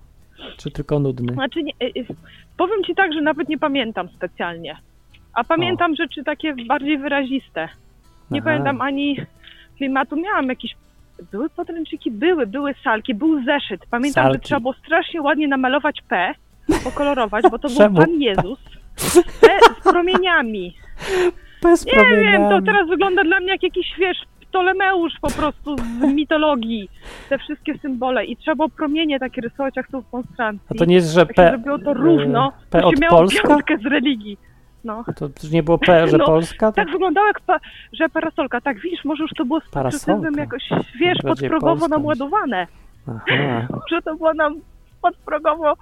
Czy tylko nudny? Znaczy, nie, y, y, powiem ci tak, że nawet nie pamiętam specjalnie. A pamiętam rzeczy takie bardziej wyraziste. Nie Aha. pamiętam ani klimatu. Miałam jakieś. Były podręczniki, były, były salki, był zeszyt. Pamiętam, Salki. że trzeba było strasznie ładnie namalować P, pokolorować, bo to był Czemu Pan Jezus. P z promieniami. Bez Nie wiem, to promieniami. teraz wygląda dla mnie jak jakiś wiesz, Ptolemeusz po prostu z mitologii. Te wszystkie symbole. I trzeba było promienie takie rysować, jak są w konstrancji. A to nie jest, że się P, zrobiło to równo, P od się miało Polska? piątkę z religii. No. To też nie było P, że No, Polska? Tak wyglądało jak pa, że parasolka. Tak widzisz, może już to było z patriotyzmem jakoś, wiesz, podprogowo polska nam ładowane. Aha, Może to było nam podprogowo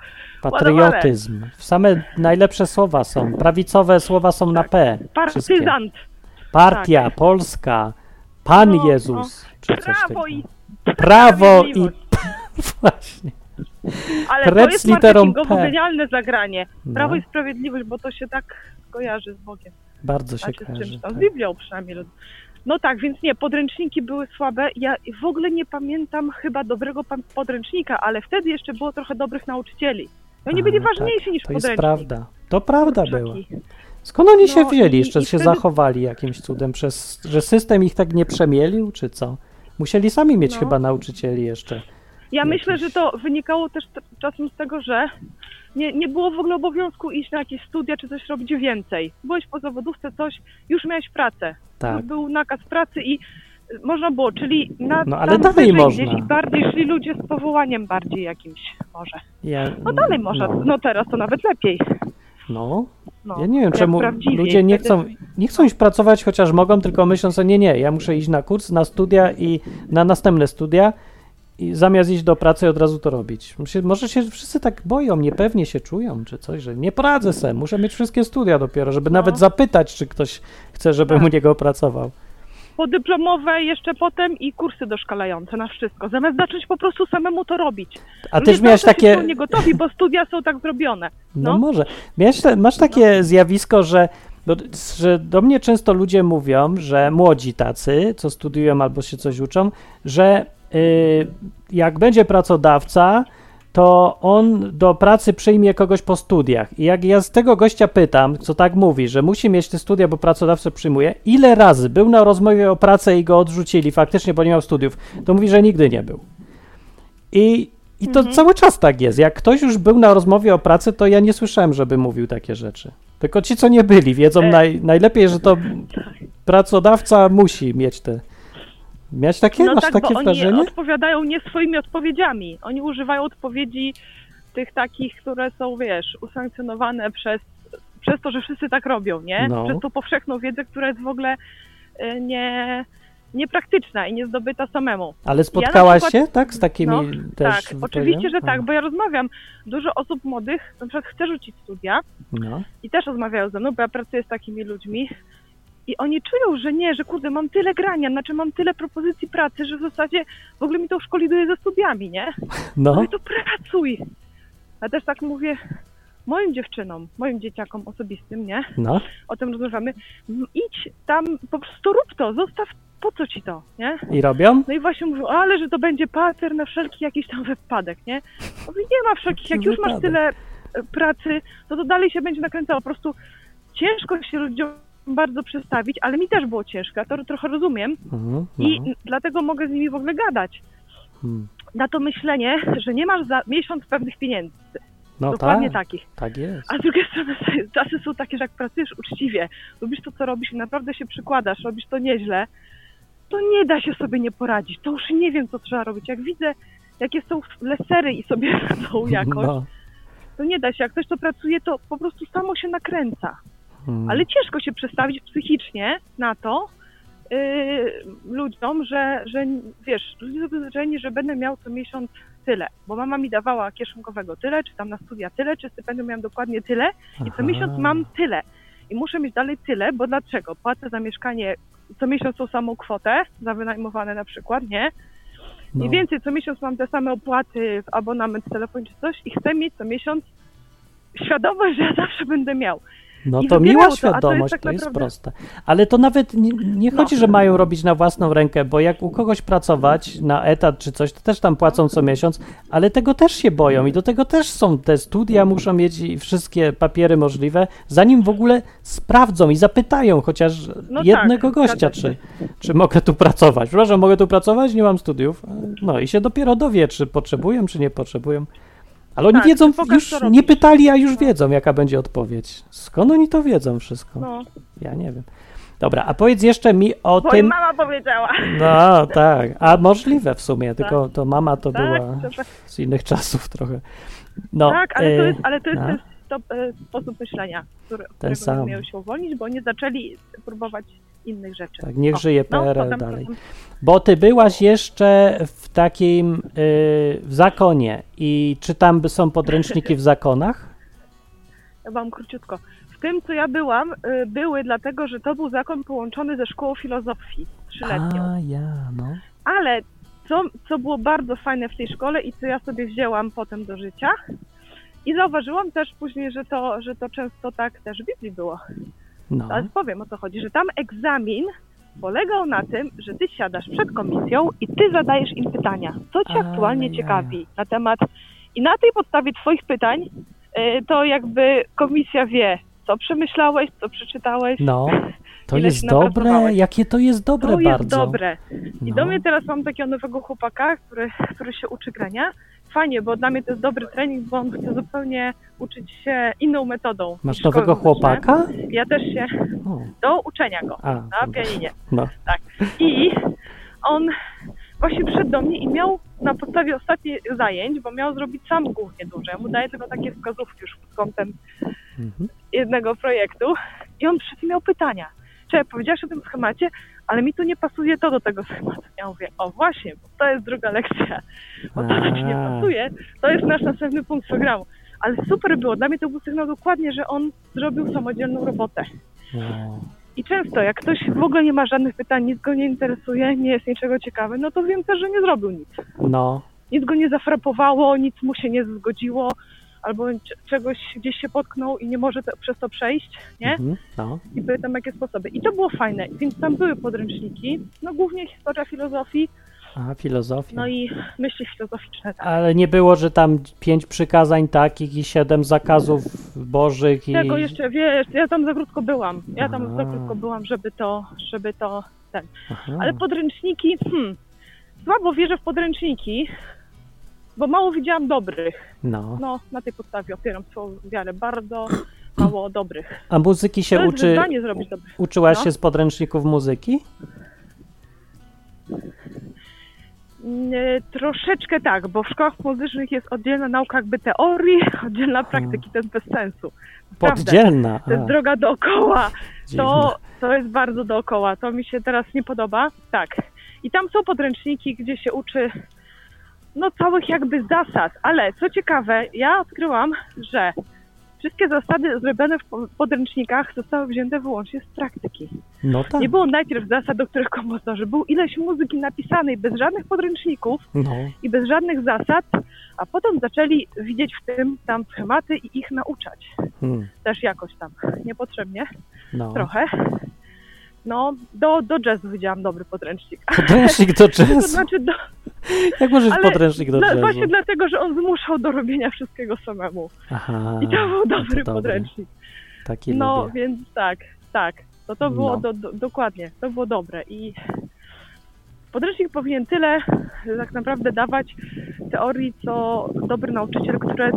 patriotyzm. Same najlepsze słowa są. Prawicowe słowa są na P. Partyzant. Partia, Polska, Pan No, Jezus. Czy coś Prawo i Prawo i... Właśnie. Ale Precz to jest marketingowo P. genialne zagranie. No. Prawo i sprawiedliwość, bo to się tak kojarzy z Bogiem. Bardzo się Znaczy z kojarzy. czymś tam, z tak. Biblią przynajmniej. No tak, więc nie, podręczniki były słabe. Ja w ogóle nie pamiętam chyba dobrego podręcznika, ale wtedy jeszcze było trochę dobrych nauczycieli. Oni A, byli tak, ważniejsi niż To jest podręcznik. prawda. To prawda była. Skąd oni się No wzięli? i- Jeszcze i się wtedy- zachowali jakimś cudem? Przez, że system ich tak nie przemielił, czy co? Musieli sami mieć No. chyba nauczycieli jeszcze. Ja myślę, że to wynikało też czasem z tego, że nie, nie było w ogóle obowiązku iść na jakieś studia czy coś robić więcej. Byłeś po zawodówce, coś, już miałeś pracę. Tak. Już był nakaz pracy i można było, czyli na No, ale dalej można. i bardziej szli ludzie z powołaniem bardziej jakimś może. Ja, No dalej można, No, no teraz to nawet lepiej. no. No, ja nie wiem, czemu ludzie nie chcą, nie chcą iść pracować, chociaż mogą, tylko myślą sobie, nie, nie, ja muszę iść na kurs, na studia i na następne studia i zamiast iść do pracy od razu to robić. Może się wszyscy tak boją, niepewnie się czują, czy coś, że nie poradzę se, muszę mieć wszystkie studia dopiero, żeby nawet zapytać, czy ktoś chce, żebym No. Tak. u niego pracował. Podyplomowe jeszcze potem i kursy doszkalające na wszystko. Zamiast zacząć po prostu samemu to robić. A Ludzie też miałeś takie... Są niegotowi, bo studia są tak zrobione. No, No. może. Miałeś, masz takie zjawisko, że, do, że do mnie często ludzie mówią, że młodzi tacy, co studiują albo się coś uczą, że jak będzie pracodawca, to on do pracy przyjmie kogoś po studiach. I jak ja z tego gościa pytam, co tak mówi, że musi mieć te studia, bo pracodawca przyjmuje, ile razy był na rozmowie o pracę i go odrzucili faktycznie, bo nie miał studiów, to mówi, że nigdy nie był. I, i to cały czas tak jest. Jak ktoś już był na rozmowie o pracy, to ja nie słyszałem, żeby mówił takie rzeczy. Tylko ci, co nie byli, wiedzą E. naj, najlepiej, że to pracodawca musi mieć te. Mieć takie? No Masz tak, takie bo oni wrażenie? odpowiadają nie swoimi odpowiedziami. Oni używają odpowiedzi tych takich, które są, wiesz, usankcjonowane przez, przez to, że wszyscy tak robią, nie? No. Przez tą powszechną wiedzę, która jest w ogóle y, nie, niepraktyczna i niezdobyta samemu. Ale spotkałaś przykład- się, tak? Z takimi No, też. tak, oczywiście, że tak, bo ja rozmawiam. Dużo osób młodych na przykład chce rzucić studia No. i też rozmawiają ze mną, bo ja pracuję z takimi ludźmi i oni czują, że nie, że kurde, mam tyle grania, znaczy mam tyle propozycji pracy, że w zasadzie w ogóle mi to w szkole idzie ze studiami, nie? No. I to pracuj. Ja też tak mówię moim dziewczynom, moim dzieciakom osobistym, nie? No. O tym rozmawiamy. Idź tam, po prostu rób to, zostaw, po co ci to, nie? I robią? No i właśnie mówią, ale że to będzie pater na wszelki jakiś tam wypadek, nie? Mówię, nie ma wszelkich, jak już masz tyle e, pracy, to to dalej się będzie nakręcało. Po prostu ciężko się ludziom bardzo przestawić, ale mi też było ciężko, ja to trochę rozumiem Mhm, i no. dlatego mogę z nimi w ogóle gadać. Hmm. Na to myślenie, że nie masz za miesiąc pewnych pieniędzy, No dokładnie tak, takich. tak jest. A z drugiej strony czasy są takie, że jak pracujesz uczciwie, robisz to, co robisz i naprawdę się przykładasz, robisz to nieźle, to nie da się sobie nie poradzić. To już nie wiem, co trzeba robić. Jak widzę, jakie są lesery i sobie radzą jakoś, No. to nie da się. Jak ktoś to pracuje, to po prostu samo się nakręca. Hmm. Ale ciężko się przestawić psychicznie na to yy, ludziom, że, że wiesz, ludzie są przyzwyczajeni, że będę miał co miesiąc tyle, bo mama mi dawała kieszonkowego tyle, czy tam na studia tyle, czy stypendium miałam dokładnie tyle i co Aha. miesiąc mam tyle. I muszę mieć dalej tyle, bo dlaczego? Płacę za mieszkanie co miesiąc tą samą kwotę, za wynajmowane na przykład, nie? No. I więcej, co miesiąc mam te same opłaty w abonament telefon czy coś i chcę mieć co miesiąc świadomość, że ja zawsze będę miał. No to miła a to świadomość, tak to jest naprawdę- proste. Ale to nawet nie, nie No. chodzi, że mają robić na własną rękę, bo jak u kogoś pracować na etat czy coś, to też tam płacą co miesiąc, ale tego też się boją i do tego też są te studia, muszą mieć i wszystkie papiery możliwe, zanim w ogóle sprawdzą i zapytają chociaż No jednego tak, gościa, czy, czy mogę tu pracować. Przepraszam, mogę tu pracować? Nie mam studiów. No i się dopiero dowie, czy potrzebują, czy nie potrzebują. Ale oni Tak, wiedzą, już nie pytali, a już wiedzą, jaka będzie odpowiedź. Skąd oni to wiedzą wszystko? No, Ja nie wiem. Dobra, a powiedz jeszcze mi o bo tym. mama powiedziała. No tak, a możliwe w sumie, tylko to mama to Tak, była to tak. z innych czasów trochę. No, tak, ale to e, jest, ale to jest no. to, e, sposób myślenia, który, którego sam. umieją się uwolnić, bo oni zaczęli próbować innych rzeczy. Tak, niech O, żyje no, PRL potem- dalej. potem- Bo ty byłaś jeszcze w takim y, w zakonie i czy tam by są podręczniki w zakonach? Ja wam króciutko. W tym, co ja byłam, y, były dlatego, że to był zakon połączony ze szkołą filozofii trzyletnią. A ja, no. Ale co, co było bardzo fajne w tej szkole i co ja sobie wzięłam potem do życia i zauważyłam też później, że to, że to często tak też w Biblii było. no. Ale powiem o co chodzi, że tam egzamin polegał na tym, że ty siadasz przed komisją i ty zadajesz im pytania, co cię aktualnie ciekawi na temat i na tej podstawie twoich pytań y, to jakby komisja wie, co przemyślałeś, co przeczytałeś. No, to Ile jest dobre, jakie to jest dobre to jest bardzo. dobre. I No. do mnie teraz mam takiego nowego chłopaka, który, który się uczy grania. Fajnie, bo dla mnie to jest dobry trening, bo on chce zupełnie uczyć się inną metodą. Masz nowego chłopaka? Ja też się O, do uczenia go a, na pianinie. no. Tak. I on właśnie przyszedł do mnie i miał na podstawie ostatnich zajęć, bo miał zrobić sam głównie duże. Ja mu daję tylko takie wskazówki już pod kątem Mhm. jednego projektu i on przy tym miał pytania. Czy powiedziałaś o tym schemacie, ale mi tu nie pasuje to do tego schematu. Ja mówię, o właśnie, bo to jest druga lekcja. Bo to, ci nie pasuje, to jest nasz następny punkt programu. Ale super było, dla mnie to był sygnał dokładnie, że on zrobił samodzielną robotę. No. I często, jak ktoś w ogóle nie ma żadnych pytań, nic go nie interesuje, nie jest niczego ciekawy, no to wiem też, że nie zrobił nic. no, Nic go nie zafrapowało, nic mu się nie zgodziło, albo czegoś gdzieś się potknął i nie może te, przez to przejść, nie? Mhm. no. I były tam jakie sposoby. I to było fajne, więc tam były podręczniki, no głównie historia filozofii, Aha, filozofia. No i myśli filozoficzne, tak. Ale nie było, że tam pięć przykazań takich i siedem zakazów bożych i... Tego jeszcze, wiesz, ja tam za krótko byłam. Ja tam za A. krótko byłam, żeby to, żeby to, ten. Aha. Ale podręczniki, hmm, słabo wierzę w podręczniki, bo mało widziałam dobrych. No. No, na tej podstawie opieram swoją wiarę. Bardzo mało dobrych. A muzyki się uczy... Uczyłaś No. się z podręczników muzyki? Troszeczkę tak, bo w szkołach muzycznych jest oddzielna nauka jakby teorii, oddzielna praktyki, to jest bez sensu. Naprawdę. Poddzielna. To jest droga dookoła. dziwne. To, to jest bardzo dookoła. To mi się teraz nie podoba. Tak. I tam są podręczniki, gdzie się uczy no całych jakby zasad, ale co ciekawe, ja odkryłam, że wszystkie zasady zrobione w po- podręcznikach zostały wzięte wyłącznie z praktyki. No tak. Nie było najpierw zasad, do których kompozytorzy. Był ileś muzyki napisanej bez żadnych podręczników No. i bez żadnych zasad, a potem zaczęli widzieć w tym tam schematy i ich nauczać. Hmm. Też jakoś tam, niepotrzebnie, No. trochę. No, do, do jazzu widziałam dobry podręcznik. Podręcznik do To jazzu. znaczy, do, Jak możesz ale podręcznik do dla, jazzu? właśnie dlatego, że on zmuszał do robienia wszystkiego samemu. Aha. I to był to dobry dobry. podręcznik. Taki No, lubię. więc tak, tak. To to było No. do, do, dokładnie, to było dobre i podręcznik powinien tyle tak naprawdę dawać teorii, co dobry nauczyciel, które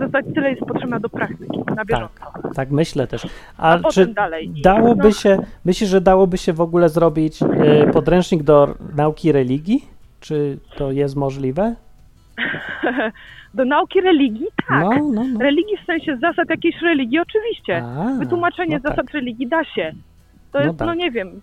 dostać tyle jest potrzebna do praktyki na bieżąco. Tak myślę też. A, A czy dalej. Dałoby no. się, myślisz, że dałoby się w ogóle zrobić y, podręcznik do nauki religii? Czy to jest możliwe? Do nauki religii? Tak. No, no, no. Religii w sensie zasad jakiejś religii, oczywiście. A, Wytłumaczenie no zasad tak. religii da się. To No jest, no, tak. nie wiem,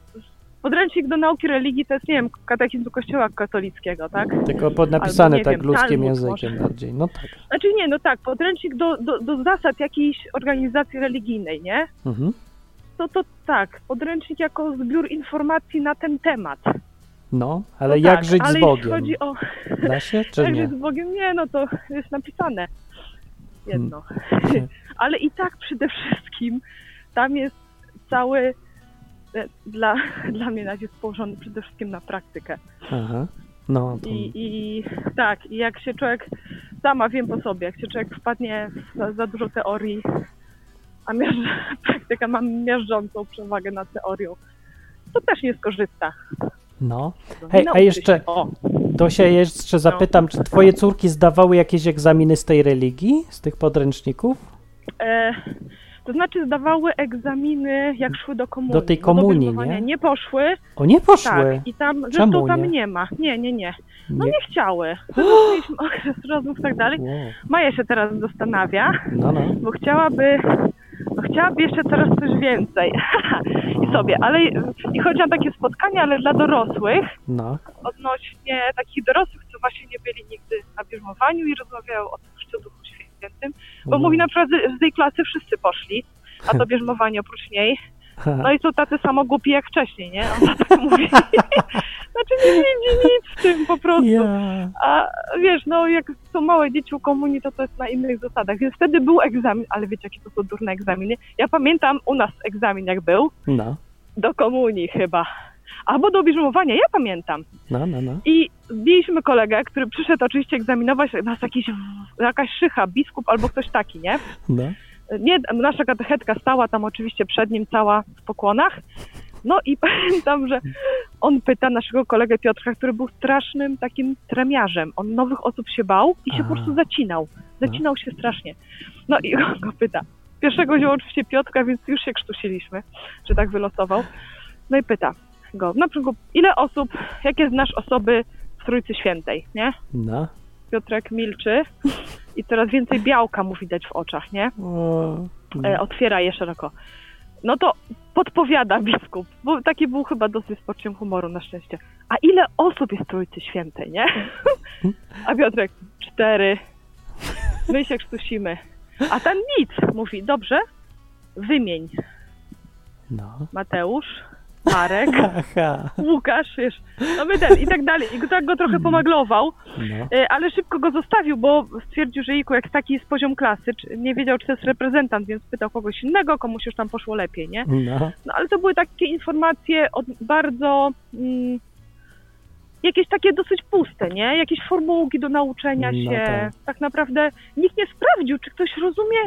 podręcznik do nauki religii to jest, nie wiem, katechizm kościoła katolickiego, tak? Tylko pod napisane nie tak wiem, ludzkim Talmud językiem może. bardziej. No tak. Znaczy nie, no tak, podręcznik do, do, do zasad jakiejś organizacji religijnej, nie? Mhm. To to tak, podręcznik jako zbiór informacji na ten temat. No, ale No jak tak, żyć ale z Bogiem? chodzi o Da się, czy jak nie? żyć z Bogiem, nie, no to jest napisane jedno. Hmm. ale i tak przede wszystkim tam jest cały dla, dla mnie na razie jest położony przede wszystkim na praktykę. Aha. No, to... I, I tak, i jak się człowiek, sama wiem po sobie, jak się człowiek wpadnie w za, dużo teorii, a miażdż, praktyka ma miażdżącą przewagę nad teorią, to też nie skorzysta. no. No, Hej, a jeszcze- To się jeszcze zapytam, czy twoje córki zdawały jakieś egzaminy z tej religii, z tych podręczników? e, to znaczy zdawały egzaminy, jak szły do komunii. Do tej komunii, bierzmowania nie? Nie poszły, O, nie poszły. tak, i tam, Czemu zresztą tam nie? nie ma. Nie, nie, nie. No Nie- nie chciały. Mieliśmy okres rozmów i tak dalej. Wow. Maja się teraz zastanawia, No, no. bo chciałaby, no chciałaby jeszcze coraz coś więcej. I sobie, ale i chodzi o takie spotkania, ale dla dorosłych, No. odnośnie takich dorosłych, co właśnie nie byli nigdy na bierzmowaniu i rozmawiają o tym Duchu Świętym. Bo mówi na przykład, że z tej klasy wszyscy poszli, a to bierzmowanie oprócz niej. No i są tacy samo głupi jak wcześniej, nie? Ona tak mówi. znaczy nie widzi nic w tym po prostu. Ja. A wiesz, no jak są małe dzieci u komunii, to to jest na innych zasadach. Więc wtedy był egzamin, ale wiecie, jakie to są durne egzaminy. Ja pamiętam u nas egzamin jak był, No, do komunii chyba. Albo do bierzmowania, ja pamiętam. no, no, no. I zdjęliśmy kolegę, który przyszedł oczywiście egzaminować nas jakiś, jakaś szycha, biskup albo ktoś taki, nie? no. Nie, nasza katechetka stała tam oczywiście przed nim cała w pokłonach. No i pamiętam, że on pyta naszego kolegę Piotrka, który był strasznym takim tremiarzem. On nowych osób się bał i się A. po prostu zacinał. Zacinał się strasznie. No i on go pyta. Pierwszego wziął oczywiście Piotrka, więc już się krztusiliśmy, że tak wylosował. No i pyta go, na przykład, ile osób, jakie znasz osoby w Trójcy Świętej, nie? No. Piotrek milczy i coraz więcej białka mu widać w oczach, nie? O, e, otwiera je szeroko. No to podpowiada biskup, bo taki był chyba dosyć z poczuciem humoru na szczęście. A ile osób jest Trójcy Świętej, nie? A Piotrek, cztery. My się krztusimy. A ten nic, mówi, dobrze, wymień No. Mateusz, Marek, Aha. Łukasz, wiesz, no my ten i tak dalej. I tak go trochę pomaglował, No. E, ale szybko go zostawił, bo stwierdził, że Iku, jak taki jest poziom klasy, czy, nie wiedział, czy to jest reprezentant, więc pytał kogoś innego, komuś już tam poszło lepiej, nie? No. No ale to były takie informacje od bardzo, mm, jakieś takie dosyć puste, nie? Jakieś formułki do nauczenia No się. tak. Tak. naprawdę nikt nie sprawdził, czy ktoś rozumie,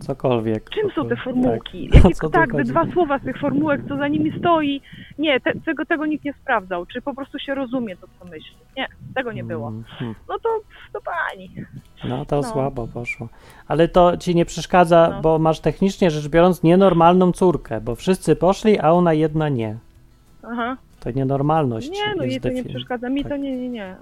Cokolwiek. czym są te Tak. formułki. O Jakie, tak, chodzi? dwa słowa z tych formułek, co za nimi stoi. Nie, te, tego, tego nikt nie sprawdzał. Czy po prostu się rozumie to, co myśli. Nie, tego nie było. Mhm. No to, to pani. No to No. słabo poszło. Ale to ci nie przeszkadza, No. bo masz technicznie rzecz biorąc nienormalną córkę, bo wszyscy poszli, a ona jedna nie. Aha. To nienormalność. Nie, no jej to nie przeszkadza. Mi tak. to nie, nie, nie.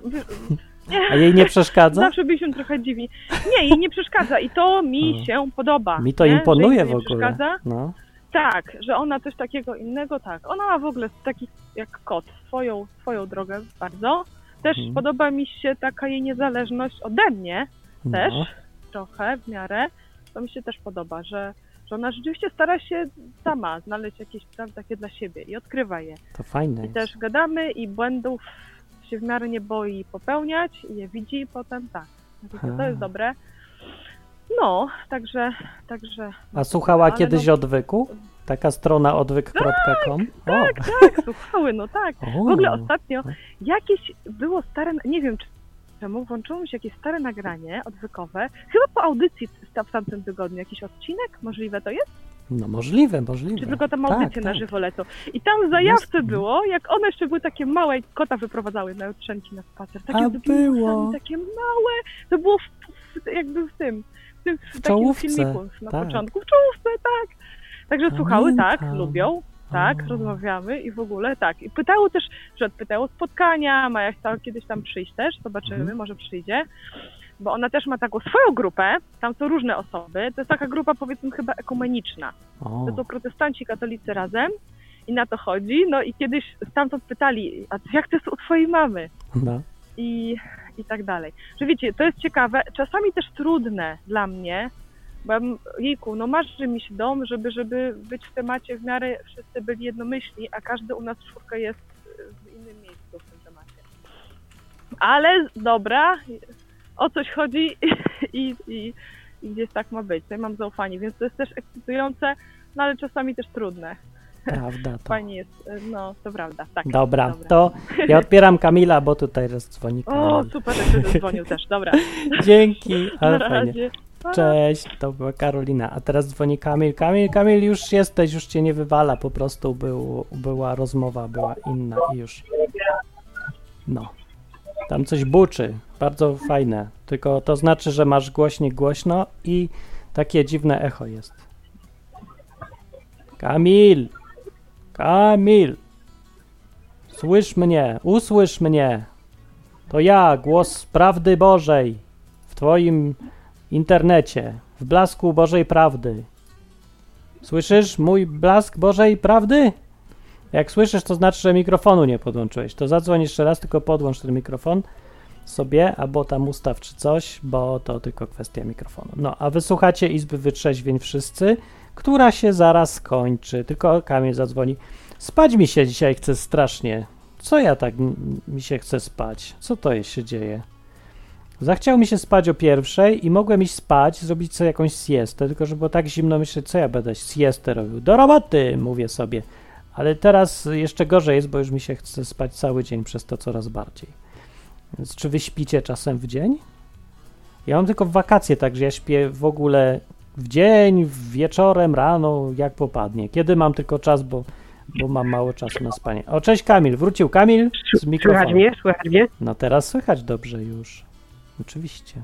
A jej nie przeszkadza? Zawsze byliśmy trochę dziwni. Nie, jej nie przeszkadza i to mi No. się podoba. Mi to nie? Imponuje w ogóle. Przeszkadza. No. Tak, że ona coś takiego innego, tak. Ona ma w ogóle taki jak kot, swoją, swoją drogę bardzo. Też Mhm. podoba mi się taka jej niezależność ode mnie, też no. trochę w miarę. To mi się też podoba, że, że ona rzeczywiście stara się sama znaleźć jakieś prawda, takie dla siebie i odkrywa je. To fajne I jest. też gadamy i błędów się w miarę nie boi popełniać i je widzi potem tak. Mówię, To jest dobre. No, także, także A słuchała Ale kiedyś no- odwyku? Taka strona odwyk.com? tak, tak, słuchały, no tak. O, W ogóle ostatnio jakieś było stare, nie wiem czy czemu, włączyło mi się jakieś stare nagranie odwykowe, chyba po audycji w w tamtym tygodniu, jakiś odcinek, możliwe to jest? No możliwe, możliwe. Czy tylko tam Tak, audycje na tak. żywo lecą? I tam w zajawce było, jak one jeszcze były takie małe, i kota wyprowadzały na jutrzenki na spacer. Takie A było. takie małe. To było w, w, jakby w tym, w, tym, w, takim czołówce, filmiku na tak. początku. W czołówce, tak. Także słuchały, tak, Pamiętam. lubią. Tak, rozmawiamy i w ogóle tak. I pytały też, że pytały o spotkania, ma jak tam, kiedyś tam przyjść też, zobaczymy, Mhm. może przyjdzie. Bo ona też ma taką swoją grupę, tam są różne osoby. To jest taka grupa powiedzmy chyba ekumeniczna. O, To są protestanci, katolicy razem i na to chodzi. No i kiedyś stamtąd pytali, a jak to jest u twojej mamy? no. I, i tak dalej. Że wiecie, to jest ciekawe, czasami też trudne dla mnie, bo ja jejku, no marzy mi się dom, żeby, żeby być w temacie w miarę wszyscy byli jednomyślni, a każdy u nas czwórka jest w innym miejscu w tym temacie. Ale dobra, o coś chodzi i, i, i gdzieś tak ma być. Tutaj mam zaufanie, więc to jest też ekscytujące, no ale czasami też trudne. Prawda to. Fajnie jest, no to prawda, tak. Dobra, to ja odbieram Kamila, bo tutaj raz dzwoni O, Kamil. super, że ty dzwonił też, dobra. Dzięki, Na ale fajnie. razie. Cześć, to była Karolina. A teraz dzwoni Kamil. Kamil, Kamil, już jesteś, już cię nie wywala, po prostu był, była rozmowa, była inna i już. No. Tam coś buczy, bardzo fajne. Tylko to znaczy, że masz głośnik głośno i takie dziwne echo jest. Kamil! Kamil! Słysz mnie, usłysz mnie. To ja, głos prawdy Bożej w Twoim internecie, w blasku Bożej prawdy. Słyszysz mój blask Bożej prawdy? Jak słyszysz, to znaczy, że mikrofonu nie podłączyłeś. To zadzwoń jeszcze raz, tylko podłącz ten mikrofon sobie, albo tam ustaw czy coś, bo to tylko kwestia mikrofonu. No, a wysłuchacie Izby Wytrzeźwień wszyscy, która się zaraz skończy. Tylko Kamil zadzwoni. Spać mi się dzisiaj chce strasznie. Co ja tak mi się chce spać? Co to się dzieje? Zachciał mi się spać o pierwszej i mogłem iść spać, zrobić sobie jakąś siestę, tylko że było tak zimno, myślę, co ja będę siestę robił? Do roboty, mówię sobie. Ale teraz jeszcze gorzej jest, bo już mi się chce spać cały dzień przez to coraz bardziej. Więc czy wy śpicie czasem w dzień? Ja mam tylko wakacje, także ja śpię w ogóle w dzień, wieczorem, rano, jak popadnie. Kiedy mam tylko czas, bo, bo mam mało czasu na spanie. O, cześć Kamil, wrócił Kamil z mikrofonem. Słychać mnie? Słychać mnie? No teraz słychać dobrze już. Oczywiście.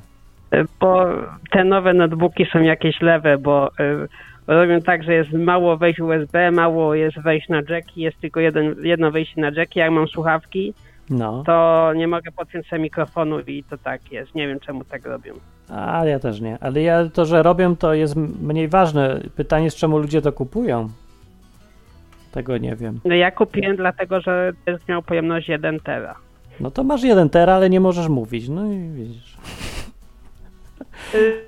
E, Bo te nowe notebooki są jakieś lewe, bo y, robią tak, że jest mało wejść USB, mało jest wejść na jacki, jest tylko jeden, jedno wejście na jacki. Jak mam słuchawki, No, to nie mogę podpiąć sobie mikrofonu i to tak jest. Nie wiem czemu tak robią. a ja też nie. Ale ja to, że robią, to jest mniej ważne. Pytanie jest, czemu ludzie to kupują. Tego nie wiem. No ja kupiłem dlatego, że jest miał pojemność 1 tera. No to masz jeden tera, ale nie możesz mówić. No i widzisz. Y,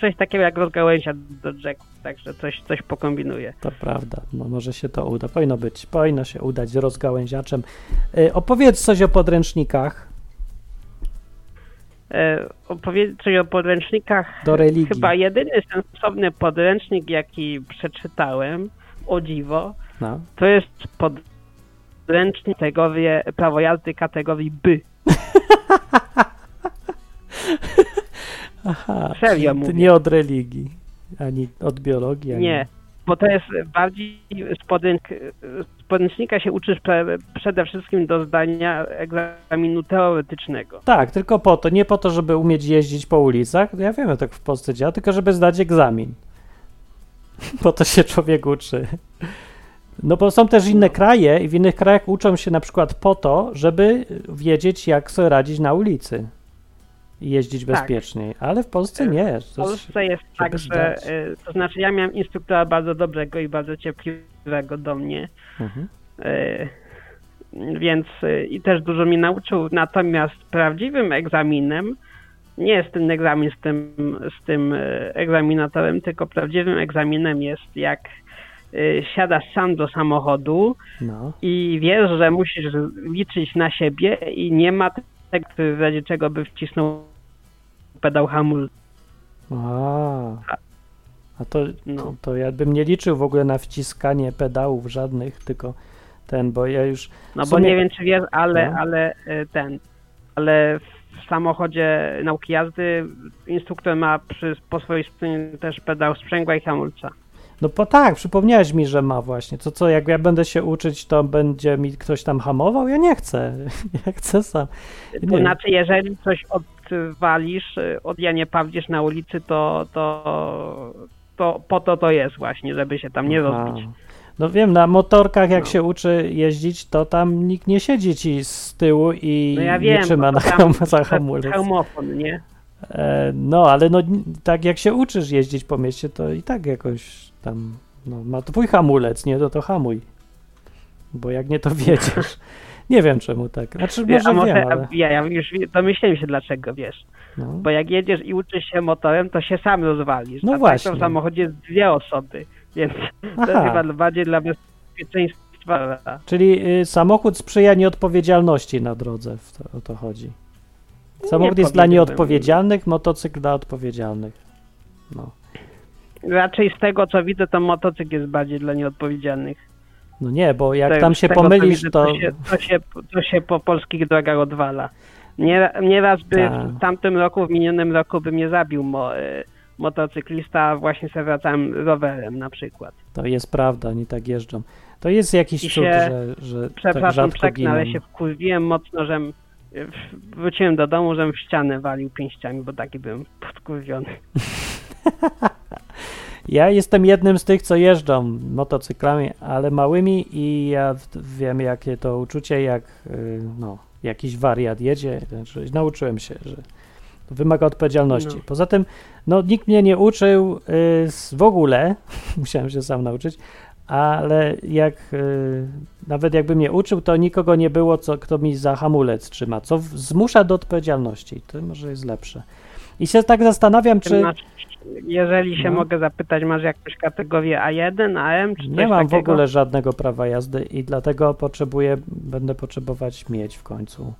Coś takiego jak rozgałęzia do jacku, także coś, coś pokombinuję. To prawda. No może się to uda. Powinno być. Powinno się udać z rozgałęziaczem. Y, opowiedz coś o podręcznikach opowiedzieć coś o podręcznikach. do religii. Chyba jedyny sensowny podręcznik, jaki przeczytałem, o dziwo, No. to jest ręcznie kategorię prawo jazdy kategorii B. Aha, Serio mówię. nie od religii, ani od biologii. Ani... Nie, bo to jest bardziej z, podręcz, z podręcznika się uczysz pre, przede wszystkim do zdania egzaminu teoretycznego. Tak, tylko po to, nie po to, żeby umieć jeździć po ulicach, ja wiem, jak tak w Polsce działa, tylko żeby zdać egzamin. Po to się człowiek uczy. No bo są też inne kraje i w innych krajach uczą się na przykład po to, żeby wiedzieć, jak sobie radzić na ulicy i jeździć Tak. bezpieczniej, ale w Polsce nie. W Polsce jest tak, że y, to znaczy ja miałem instruktora bardzo dobrego i bardzo cierpliwego do mnie, Mhm. y, więc y, i też dużo mi nauczył, natomiast prawdziwym egzaminem nie jest ten egzamin z tym, z tym egzaminatorem, tylko prawdziwym egzaminem jest jak siadasz sam do samochodu No. i wiesz, że musisz liczyć na siebie i nie ma tego, w razie czego by wcisnął pedał hamulca. A, a to, No. to, to ja bym nie liczył w ogóle na wciskanie pedałów żadnych, tylko ten, bo ja już No W bo sumie- nie wiem, czy wiesz, ale, No. ale y, ten, ale w samochodzie nauki jazdy instruktor ma przy, po swojej stronie też pedał sprzęgła i hamulca. No bo tak, przypomniałeś mi, że ma właśnie. To co, jak ja będę się uczyć, to będzie mi ktoś tam hamował? Ja nie chcę. Ja chcę sam. To Nie. znaczy, jeżeli coś odwalisz, od Janie Pawdzisz na ulicy, to, to, to po to to jest właśnie, żeby się tam nie rozbić. No wiem, na motorkach jak No. się uczy jeździć, to tam nikt nie siedzi ci z tyłu i No ja nie wiem, trzyma bo na tam za hamulec. Hełmofon, nie? E, no, ale no tak jak się uczysz jeździć po mieście, to i tak jakoś tam, no ma twój hamulec, nie, to to hamuj. Bo jak nie, to wiedziesz. Nie wiem czemu tak. Znaczy może, a może wiem, ale... ja, ja już domyśliłem się dlaczego, wiesz. No. Bo jak jedziesz i uczysz się motorem, to się sam rozwalisz. No a właśnie. Tak to w samochodzie jest dwie osoby, więc to jest Aha. chyba bardziej dla bezpieczeństwa. Czyli y, samochód sprzyja nieodpowiedzialności na drodze, w to, o to chodzi. Samochód jest dla nieodpowiedzialnych, motocykl dla odpowiedzialnych. No. Raczej z tego co widzę, to motocykl jest bardziej dla nieodpowiedzialnych. no nie, bo jak Z tam się tego, pomylisz, widzę, to... To się, to, się, to się po polskich drogach odwala. Nie, nieraz by Tak. w tamtym roku, w minionym roku by mnie zabił mo, y, motocyklista, a właśnie sobie wracałem rowerem na przykład. To jest prawda, oni tak jeżdżą. To jest jakiś I cud, się- że, że tak Przepraszam, rzadko przeknę, giną. ale się wkurwiłem mocno, że wróciłem do domu, żem w ścianę walił pięściami, bo taki byłem podkurwiony. Ja jestem jednym z tych, co jeżdżą motocyklami, ale małymi i ja wiem, jakie to uczucie, jak y, no, jakiś wariat jedzie. Znaczy, nauczyłem się, że to wymaga odpowiedzialności. No. Poza tym, no, nikt mnie nie uczył y, w ogóle, musiałem się sam nauczyć, ale jak y, nawet jakby mnie uczył, to nikogo nie było, co, kto mi za hamulec trzyma, co w, zmusza do odpowiedzialności. To może jest lepsze. I się tak zastanawiam, czy... Jeżeli się No. mogę zapytać, masz jakąś kategorię A1, AM, czy coś Nie mam w takiego? ogóle żadnego prawa jazdy i dlatego potrzebuję, będę potrzebować mieć w końcu.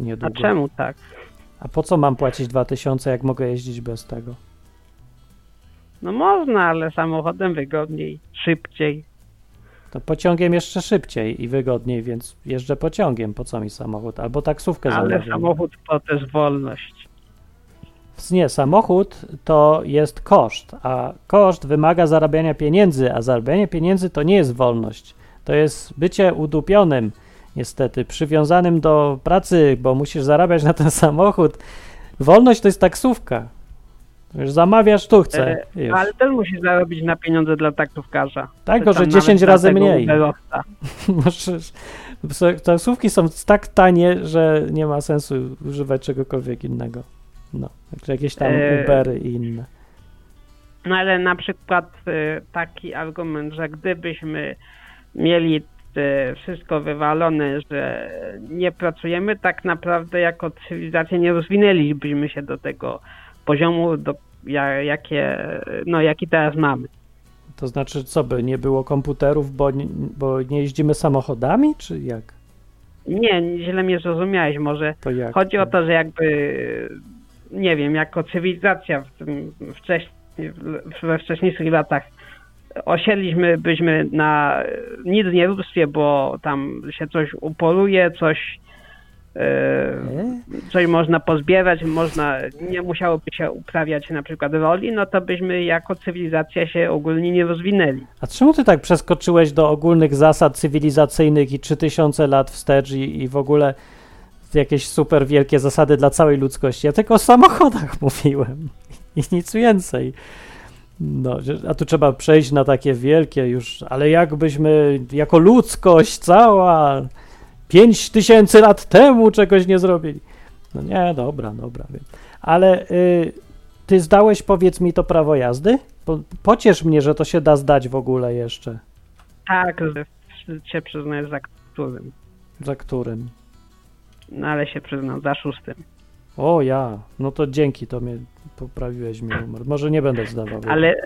A Niedługo. czemu tak? A po co mam płacić 2000, jak mogę jeździć bez tego? No można, ale samochodem wygodniej, szybciej. To pociągiem jeszcze szybciej i wygodniej, więc jeżdżę pociągiem. Po co mi samochód? Albo taksówkę Ale samochód to też wolność. Nie, samochód to jest koszt, a koszt wymaga zarabiania pieniędzy, a zarabianie pieniędzy to nie jest wolność. To jest bycie udupionym, niestety, przywiązanym do pracy, bo musisz zarabiać na ten samochód. Wolność to jest taksówka. Już zamawiasz, tu chcę. E, Już. Ale też musisz zarobić na pieniądze dla taksówkarza. Tak, że tam 10 nawet razy mniej. Możesz, taksówki są tak tanie, że nie ma sensu używać czegokolwiek innego. No, jak jakieś tam E, Ubery i inne. No ale na przykład y, taki argument, że gdybyśmy mieli y, wszystko wywalone, że nie pracujemy, tak naprawdę jako cywilizacja nie rozwinęlibyśmy się do tego poziomu, do, ja, jakie, no, jaki teraz mamy. To znaczy, co by, nie było komputerów, bo nie, bo nie jeździmy samochodami, czy jak? Nie, źle mnie zrozumiałeś może. Chodzi o to, że jakby, nie wiem, jako cywilizacja w tym wcześniej, we wcześniejszych latach osiedliśmy byśmy na nic nie róbstwie, bo tam się coś upoluje, coś e, E? coś można pozbierać, można, nie musiałoby się uprawiać na przykład roli, no to byśmy jako cywilizacja się ogólnie nie rozwinęli. A czemu ty tak przeskoczyłeś do ogólnych zasad cywilizacyjnych i 3000 lat wstecz i, i w ogóle jakieś super wielkie zasady dla całej ludzkości? Ja tylko o samochodach mówiłem i nic więcej. No, a tu trzeba przejść na takie wielkie już, ale jakbyśmy jako ludzkość cała 5000 lat temu czegoś nie zrobili. No nie, dobra, dobra, wiem. Ale y, ty zdałeś, powiedz mi, to prawo jazdy? Po, pociesz mnie, że to się da zdać w ogóle jeszcze. Tak, że się przyznaję za którym, Za którym? No ale się przyznam, za szóstym. O ja, no to dzięki, to mnie poprawiłeś mi numer. Może nie będę zdawał. Ale e,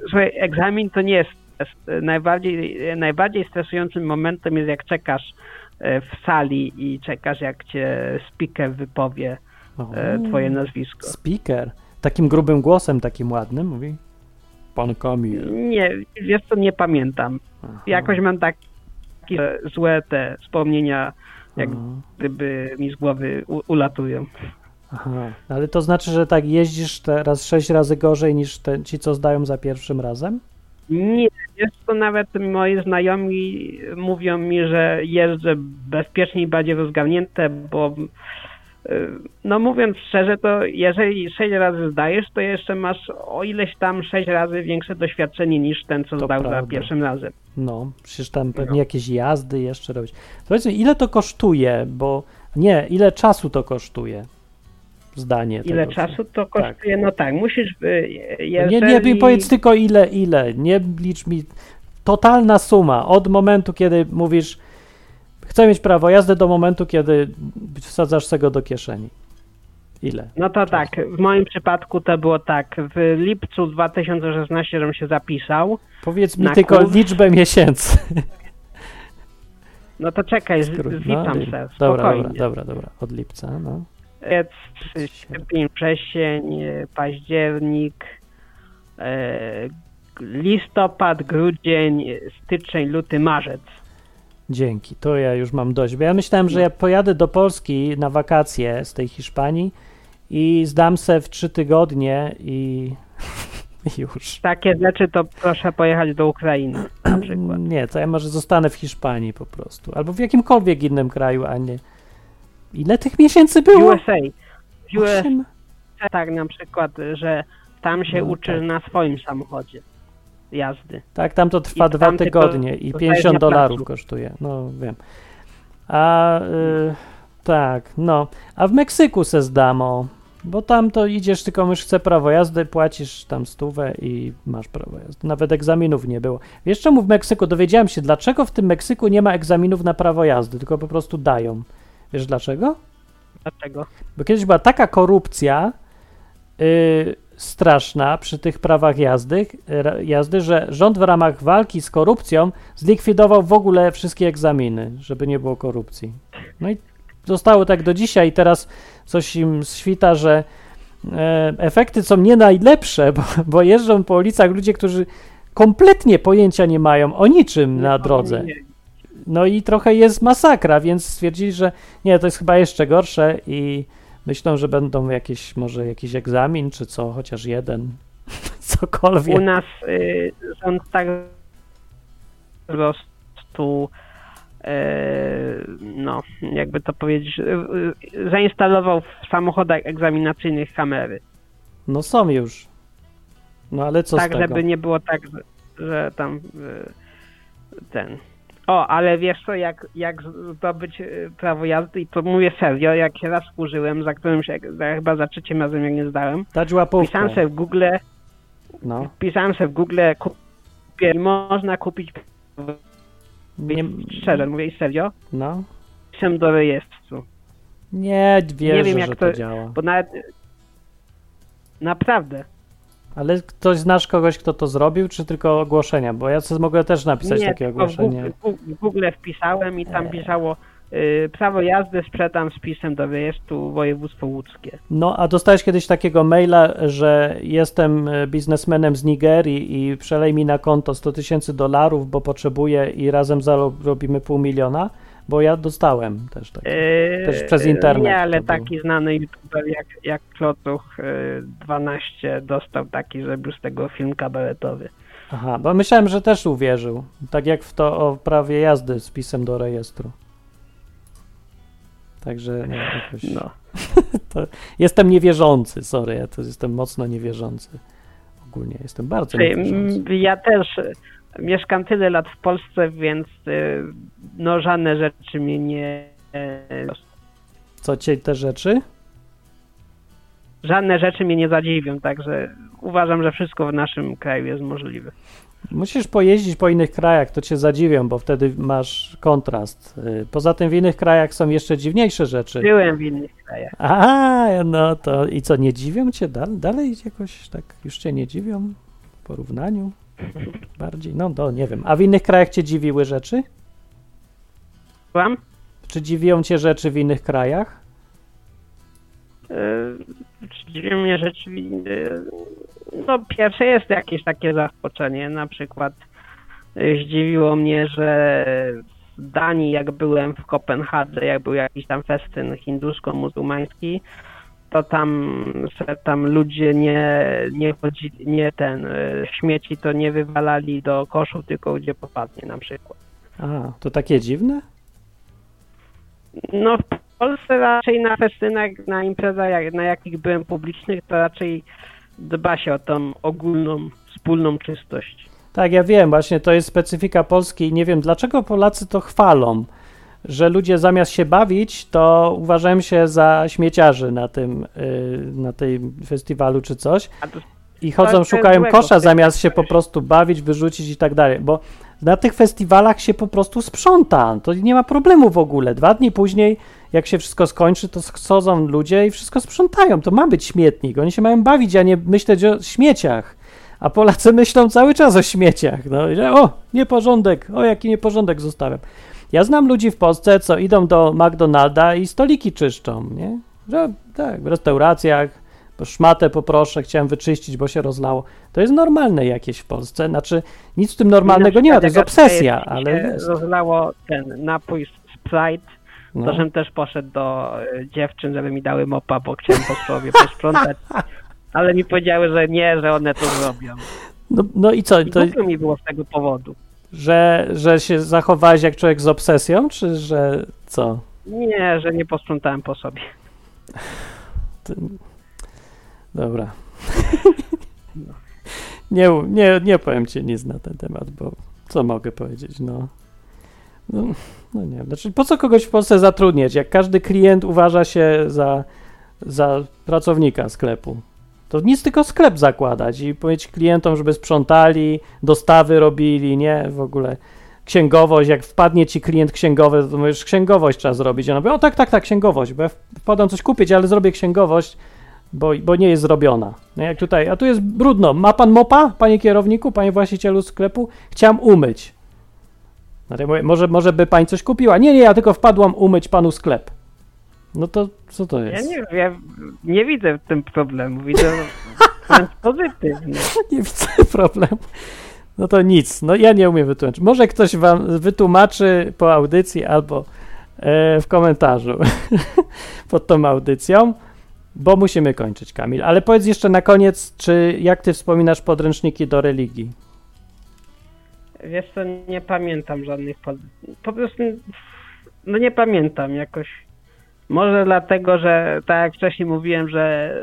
słuchaj, egzamin to nie jest test. Najbardziej, najbardziej stresującym momentem jest jak czekasz e, w sali i czekasz jak cię speaker wypowie O, e, twoje nazwisko. Speaker. Takim grubym głosem, takim ładnym mówi. Pan Kamil. Nie, wiesz co, nie pamiętam. Aha, Jakoś mam tak- takie złe te wspomnienia, jak aha, gdyby mi z głowy u, ulatują. Aha, ale to znaczy, że tak jeździsz teraz sześć razy gorzej niż te, ci, co zdają za pierwszym razem? Nie, jest to nawet moi znajomi mówią mi, że jeżdżę bezpieczniej, bardziej rozgarnięte, bo no mówiąc szczerze, to jeżeli sześć razy zdajesz, to jeszcze masz o ileś tam sześć razy większe doświadczenie niż ten, co To zdał za prawda. pierwszym razem. No, przecież tam pewnie jakieś jazdy jeszcze robić. Powiedzmy, ile to kosztuje, bo nie, ile czasu to kosztuje? Zdanie Ile tego. czasu to kosztuje? No tak, musisz, y, Nie, jeżeli... nie, mi powiedz tylko ile, ile, nie licz mi. Totalna suma od momentu, kiedy mówisz, chcę mieć prawo jazdy, do momentu, kiedy wsadzasz sobie go do kieszeni. Ile? No to tak, w moim przypadku to było tak, w lipcu 2016, żebym się zapisał, Powiedz mi tylko kurs? liczbę miesięcy. no to czekaj, Skrót, zliczam no, se, dobra, dobra, dobra, dobra, od lipca, no. Sierpień, wrzesień, październik, e, listopad, grudzień, styczeń, luty, marzec. Dzięki, to ja już mam dość. Bo ja myślałem, że ja pojadę do Polski na wakacje z tej Hiszpanii i zdam se w trzy tygodnie i już. Takie rzeczy to proszę pojechać do Ukrainy na przykład. Nie, to ja może zostanę w Hiszpanii po prostu. Albo w jakimkolwiek innym kraju, a nie. Ile tych miesięcy było? USA. USA Osiem? tak na przykład, że tam się No, uczysz tak. na swoim samochodzie jazdy. Tak, tam to trwa I dwa tygodnie i dostajesz 50 na dolarów kosztuje. No, wiem. A y, tak, no. A w Meksyku se zdamo, bo tam to idziesz, tylko już chce prawo jazdy, płacisz tam stówę i masz prawo jazdy. Nawet egzaminów nie było. Wiesz czemu w Meksyku? Dowiedziałem się, dlaczego w tym Meksyku nie ma egzaminów na prawo jazdy, tylko po prostu dają. Wiesz dlaczego? Dlaczego? Bo kiedyś była taka korupcja yy, straszna przy tych prawach jazdy, jazdy, że rząd w ramach walki z korupcją zlikwidował w ogóle wszystkie egzaminy, żeby nie było korupcji. No i zostało tak do dzisiaj i teraz coś im świta, że e, efekty są nie najlepsze, bo, bo jeżdżą po ulicach ludzie, którzy kompletnie pojęcia nie mają o niczym na drodze. No i trochę jest masakra, więc stwierdzili, że nie, to jest chyba jeszcze gorsze i myślą, że będą jakieś, może jakiś egzamin, czy co, chociaż jeden, cokolwiek. U nas y, rząd tak po prostu e, no, jakby to powiedzieć, y, y, zainstalował w samochodach egzaminacyjnych kamery. No są już. No ale co tak, z tego? żeby nie było tak, że, tam y, ten. O, ale wiesz co, jak, jak zdobyć y, prawo jazdy i to mówię serio, jak się raz użyłem, za którym się za, chyba za trzecim razem jak nie zdałem, Dać łapówkę. pisałem sobie w Google, No. pisałem sobie w Google, kupię, można kupić, Nie, szczerze, mówię i serio, no. pisałem do rejestru, Nie wierzę, wiem, jak to, to- działa. bo nawet naprawdę, Ale ktoś znasz kogoś, kto to zrobił, czy tylko ogłoszenia? Bo ja sobie mogę też napisać nie, takie tylko w ogłoszenie. Google, w Google wpisałem i tam pisało y, prawo jazdy sprzedam z pisem do rejestru województwo łódzkie. No, a dostałeś kiedyś takiego maila, że jestem e, biznesmenem z Nigerii i przelej mi na konto 100 tysięcy dolarów, bo potrzebuję i razem zarobimy pół miliona? Bo ja dostałem też taki. Yy, Też przez internet Nie, ale taki znany youtuber jak, jak Klocuch yy, 12 dostał taki, zrobił z tego film kabaretowy. Aha, bo myślałem, że też uwierzył. Tak jak w to o prawie jazdy z pisem do rejestru. Także no, jakoś... No. Jestem niewierzący, sorry, ja to jestem mocno niewierzący. Ogólnie jestem bardzo Czy, niewierzący. ja też mieszkam tyle lat w Polsce, więc y, no żadne rzeczy mnie nie... Co cię te rzeczy? Żadne rzeczy mnie nie zadziwią, także uważam, że wszystko w naszym kraju jest możliwe. Musisz pojeździć po innych krajach, to cię zadziwią, bo wtedy masz kontrast. Y, Poza tym w innych krajach są jeszcze dziwniejsze rzeczy. Byłem w innych krajach. A, no to i co, nie dziwią cię dalej, dalej jakoś tak, już cię nie dziwią w porównaniu bardziej? No, to nie wiem. A w innych krajach cię dziwiły rzeczy? Byłam? Czy dziwią cię rzeczy w innych krajach? Yy, czy dziwi mnie rzeczy. yy, No, pierwsze jest jakieś takie zaskoczenie. Na przykład yy, zdziwiło mnie, że w Danii, jak byłem w Kopenhadze, jak był jakiś tam festyn hindusko-muzułmański, to tam, se tam ludzie nie, nie chodzili, nie ten, yy, śmieci to nie wywalali do koszu, tylko gdzie popadnie na przykład. A, to takie dziwne? No w Polsce raczej na festynach, na imprezach, na jakich byłem publicznych, to raczej dba się o tą ogólną, wspólną czystość. Tak, ja wiem, właśnie to jest specyfika Polski i nie wiem, dlaczego Polacy to chwalą, że ludzie zamiast się bawić, to uważają się za śmieciarzy na tym, y, na tym festiwalu czy coś i chodzą, szukają kosza zamiast się po prostu bawić, wyrzucić i tak dalej, bo na tych festiwalach się po prostu sprząta, to nie ma problemu w ogóle. Dwa dni później, jak się wszystko skończy, to schodzą ludzie i wszystko sprzątają, to ma być śmietnik, oni się mają bawić, a nie myśleć o śmieciach. A Polacy myślą cały czas o śmieciach. No, że, o, nieporządek, o, jaki nieporządek zostawiam. Ja znam ludzi w Polsce, co idą do McDonalda i stoliki czyszczą, nie? Że, tak, w restauracjach, szmatę poproszę, chciałem wyczyścić, bo się rozlało. To jest normalne jakieś w Polsce, znaczy nic w tym normalnego nie ma, to jest obsesja, ale jest. rozlało ten napój Sprite, to No. żebym też poszedł do y, dziewczyn, żeby mi dały mopa, bo chciałem po sobie posprzątać. Ale mi powiedziały, że nie, że one to zrobią. No, no i co, I to, mi było z tego powodu. Że, że się zachowałeś jak człowiek z obsesją, czy że co? Nie, że nie posprzątałem po sobie. To... Dobra. nie, nie, nie powiem ci nic na ten temat, bo co mogę powiedzieć, no. No, no nie wiem, znaczy po co kogoś w Polsce zatrudniać, jak każdy klient uważa się za, za pracownika sklepu. To nic tylko sklep zakładać i powiedzieć klientom, żeby sprzątali, dostawy robili, nie, w ogóle księgowość, jak wpadnie ci klient księgowy, to mówisz, księgowość trzeba zrobić. Ona mówi, o tak, tak, tak, księgowość, bo ja wpadam coś kupić, ale zrobię księgowość, bo, bo nie jest zrobiona. No jak tutaj, a tu jest brudno. Ma pan mopa, panie kierowniku, panie właścicielu sklepu? Chciałem umyć. Mówię, może, może by pani coś kupiła? Nie, nie, ja tylko wpadłam umyć panu sklep. No to co to Ja jest? nie, ja nie widzę w tym problemu. Widzę wręcz pozytywnie. nie widzę problemu. No to nic, no ja nie umiem wytłumaczyć. Może ktoś wam wytłumaczy po audycji albo e, w komentarzu pod tą audycją, bo musimy kończyć, Kamil. Ale powiedz jeszcze na koniec, czy jak ty wspominasz podręczniki do religii? Wiesz co, nie pamiętam żadnych pod... Po prostu, no nie pamiętam jakoś. Może dlatego, że tak jak wcześniej mówiłem, że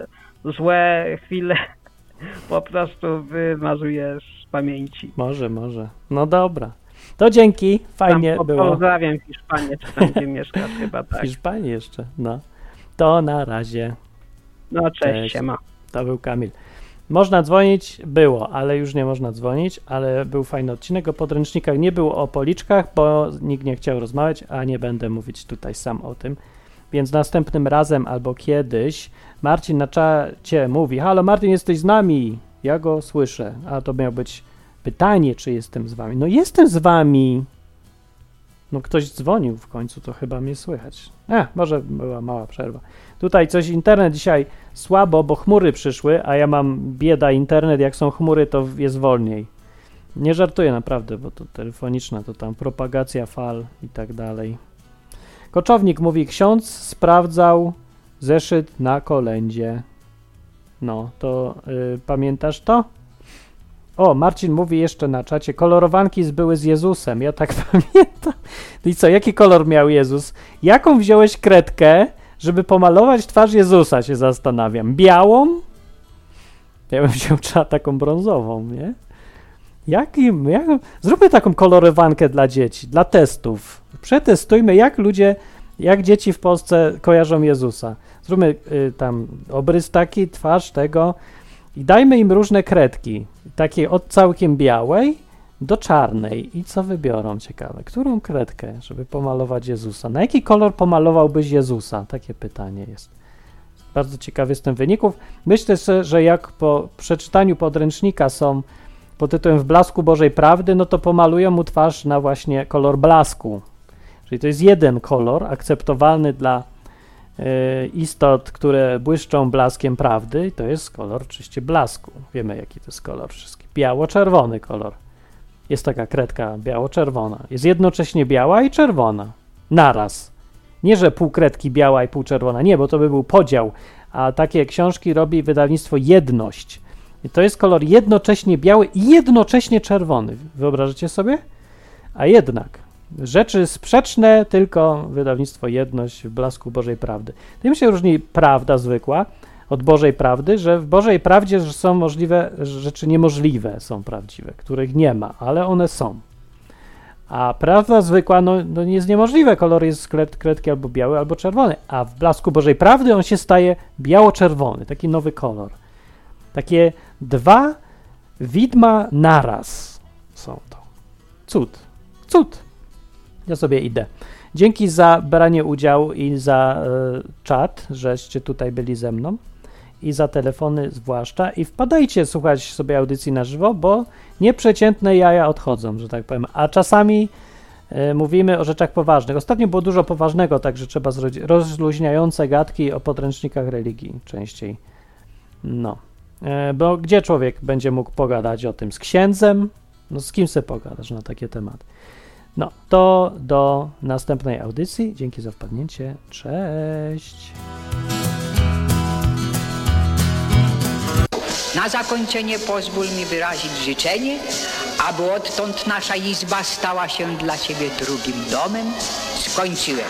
złe chwile po prostu wymazuję z pamięci. Może, może. No dobra. To dzięki, fajnie Tam, było. Pozdrawiam Hiszpanię, czy tam gdzie mieszkasz chyba, W tak. Hiszpanii jeszcze, no. To na razie. No cześć, Cześć. siema. To był Kamil. Można dzwonić? Było, ale już nie można dzwonić, ale był fajny odcinek o podręcznikach. Nie było o policzkach, bo nikt nie chciał rozmawiać, a nie będę mówić tutaj sam o tym. Więc następnym razem albo kiedyś Marcin na czacie mówi: Halo, Martin, jesteś z nami? Ja go słyszę. A to miało być pytanie, czy jestem z wami. No jestem z wami. No ktoś dzwonił w końcu, to chyba mnie słychać. E, może była mała przerwa. Tutaj coś internet dzisiaj słabo, bo chmury przyszły, a ja mam bieda internet, jak są chmury, to jest wolniej. Nie żartuję naprawdę, bo to telefoniczna, to tam propagacja fal i tak dalej. Koczownik mówi, ksiądz sprawdzał zeszyt na kolędzie. No, to y, pamiętasz to? O, Marcin mówi jeszcze na czacie, kolorowanki były z Jezusem, ja tak pamiętam. No i co, jaki kolor miał Jezus? Jaką wziąłeś kredkę, żeby pomalować twarz Jezusa, się zastanawiam. Białą? Ja bym wziął cza- taką brązową, nie? Jakim, jak, zróbmy taką kolorowankę dla dzieci, dla testów. Przetestujmy, jak ludzie, jak dzieci w Polsce kojarzą Jezusa. Zróbmy y, tam obrys taki, twarz tego i dajmy im różne kredki. Takiej od całkiem białej do czarnej. I co wybiorą? Ciekawe. Którą kredkę, żeby pomalować Jezusa? Na jaki kolor pomalowałbyś Jezusa? Takie pytanie jest. Bardzo ciekawy jestem wyników. Myślę, że- że jak po przeczytaniu podręcznika są pod tytułem W blasku Bożej Prawdy, no to pomalują mu twarz na właśnie kolor blasku. Czyli to jest jeden kolor akceptowalny dla e, istot, które błyszczą blaskiem prawdy, i to jest kolor oczywiście blasku. Wiemy, jaki to jest kolor wszystkich. Biało-czerwony kolor. Jest taka kredka biało-czerwona. Jest jednocześnie biała i czerwona. Naraz. Nie, że pół kredki biała i pół czerwona. Nie, bo to by był podział. A takie książki robi wydawnictwo Jedność. I to jest kolor jednocześnie biały i jednocześnie czerwony. Wyobrażacie sobie? A jednak rzeczy sprzeczne, tylko wydawnictwo Jedność w blasku Bożej Prawdy. Tym się różni prawda zwykła od Bożej Prawdy, że w Bożej Prawdzie są możliwe rzeczy niemożliwe, są prawdziwe, których nie ma, ale one są. A prawda zwykła no, no jest niemożliwe. Kolor jest kred, kredki albo biały, albo czerwony. A w blasku Bożej Prawdy on się staje biało-czerwony, taki nowy kolor. Takie dwa widma naraz są to. Cud. Cud. Ja sobie idę. Dzięki za branie udziału i za e, czat, żeście tutaj byli ze mną i za telefony zwłaszcza i wpadajcie słuchać sobie audycji na żywo, bo nieprzeciętne jaja odchodzą, że tak powiem, a czasami e, mówimy o rzeczach poważnych. Ostatnio było dużo poważnego, także trzeba zrobić rozluźniające gadki o podręcznikach religii częściej. No. E, bo gdzie człowiek będzie mógł pogadać o tym? Z księdzem? No z kim se pogadasz na takie tematy? No, to do następnej audycji. Dzięki za wpadnięcie. Cześć! Na zakończenie pozwól mi wyrazić życzenie, aby odtąd nasza izba stała się dla Ciebie drugim domem. Skończyłem.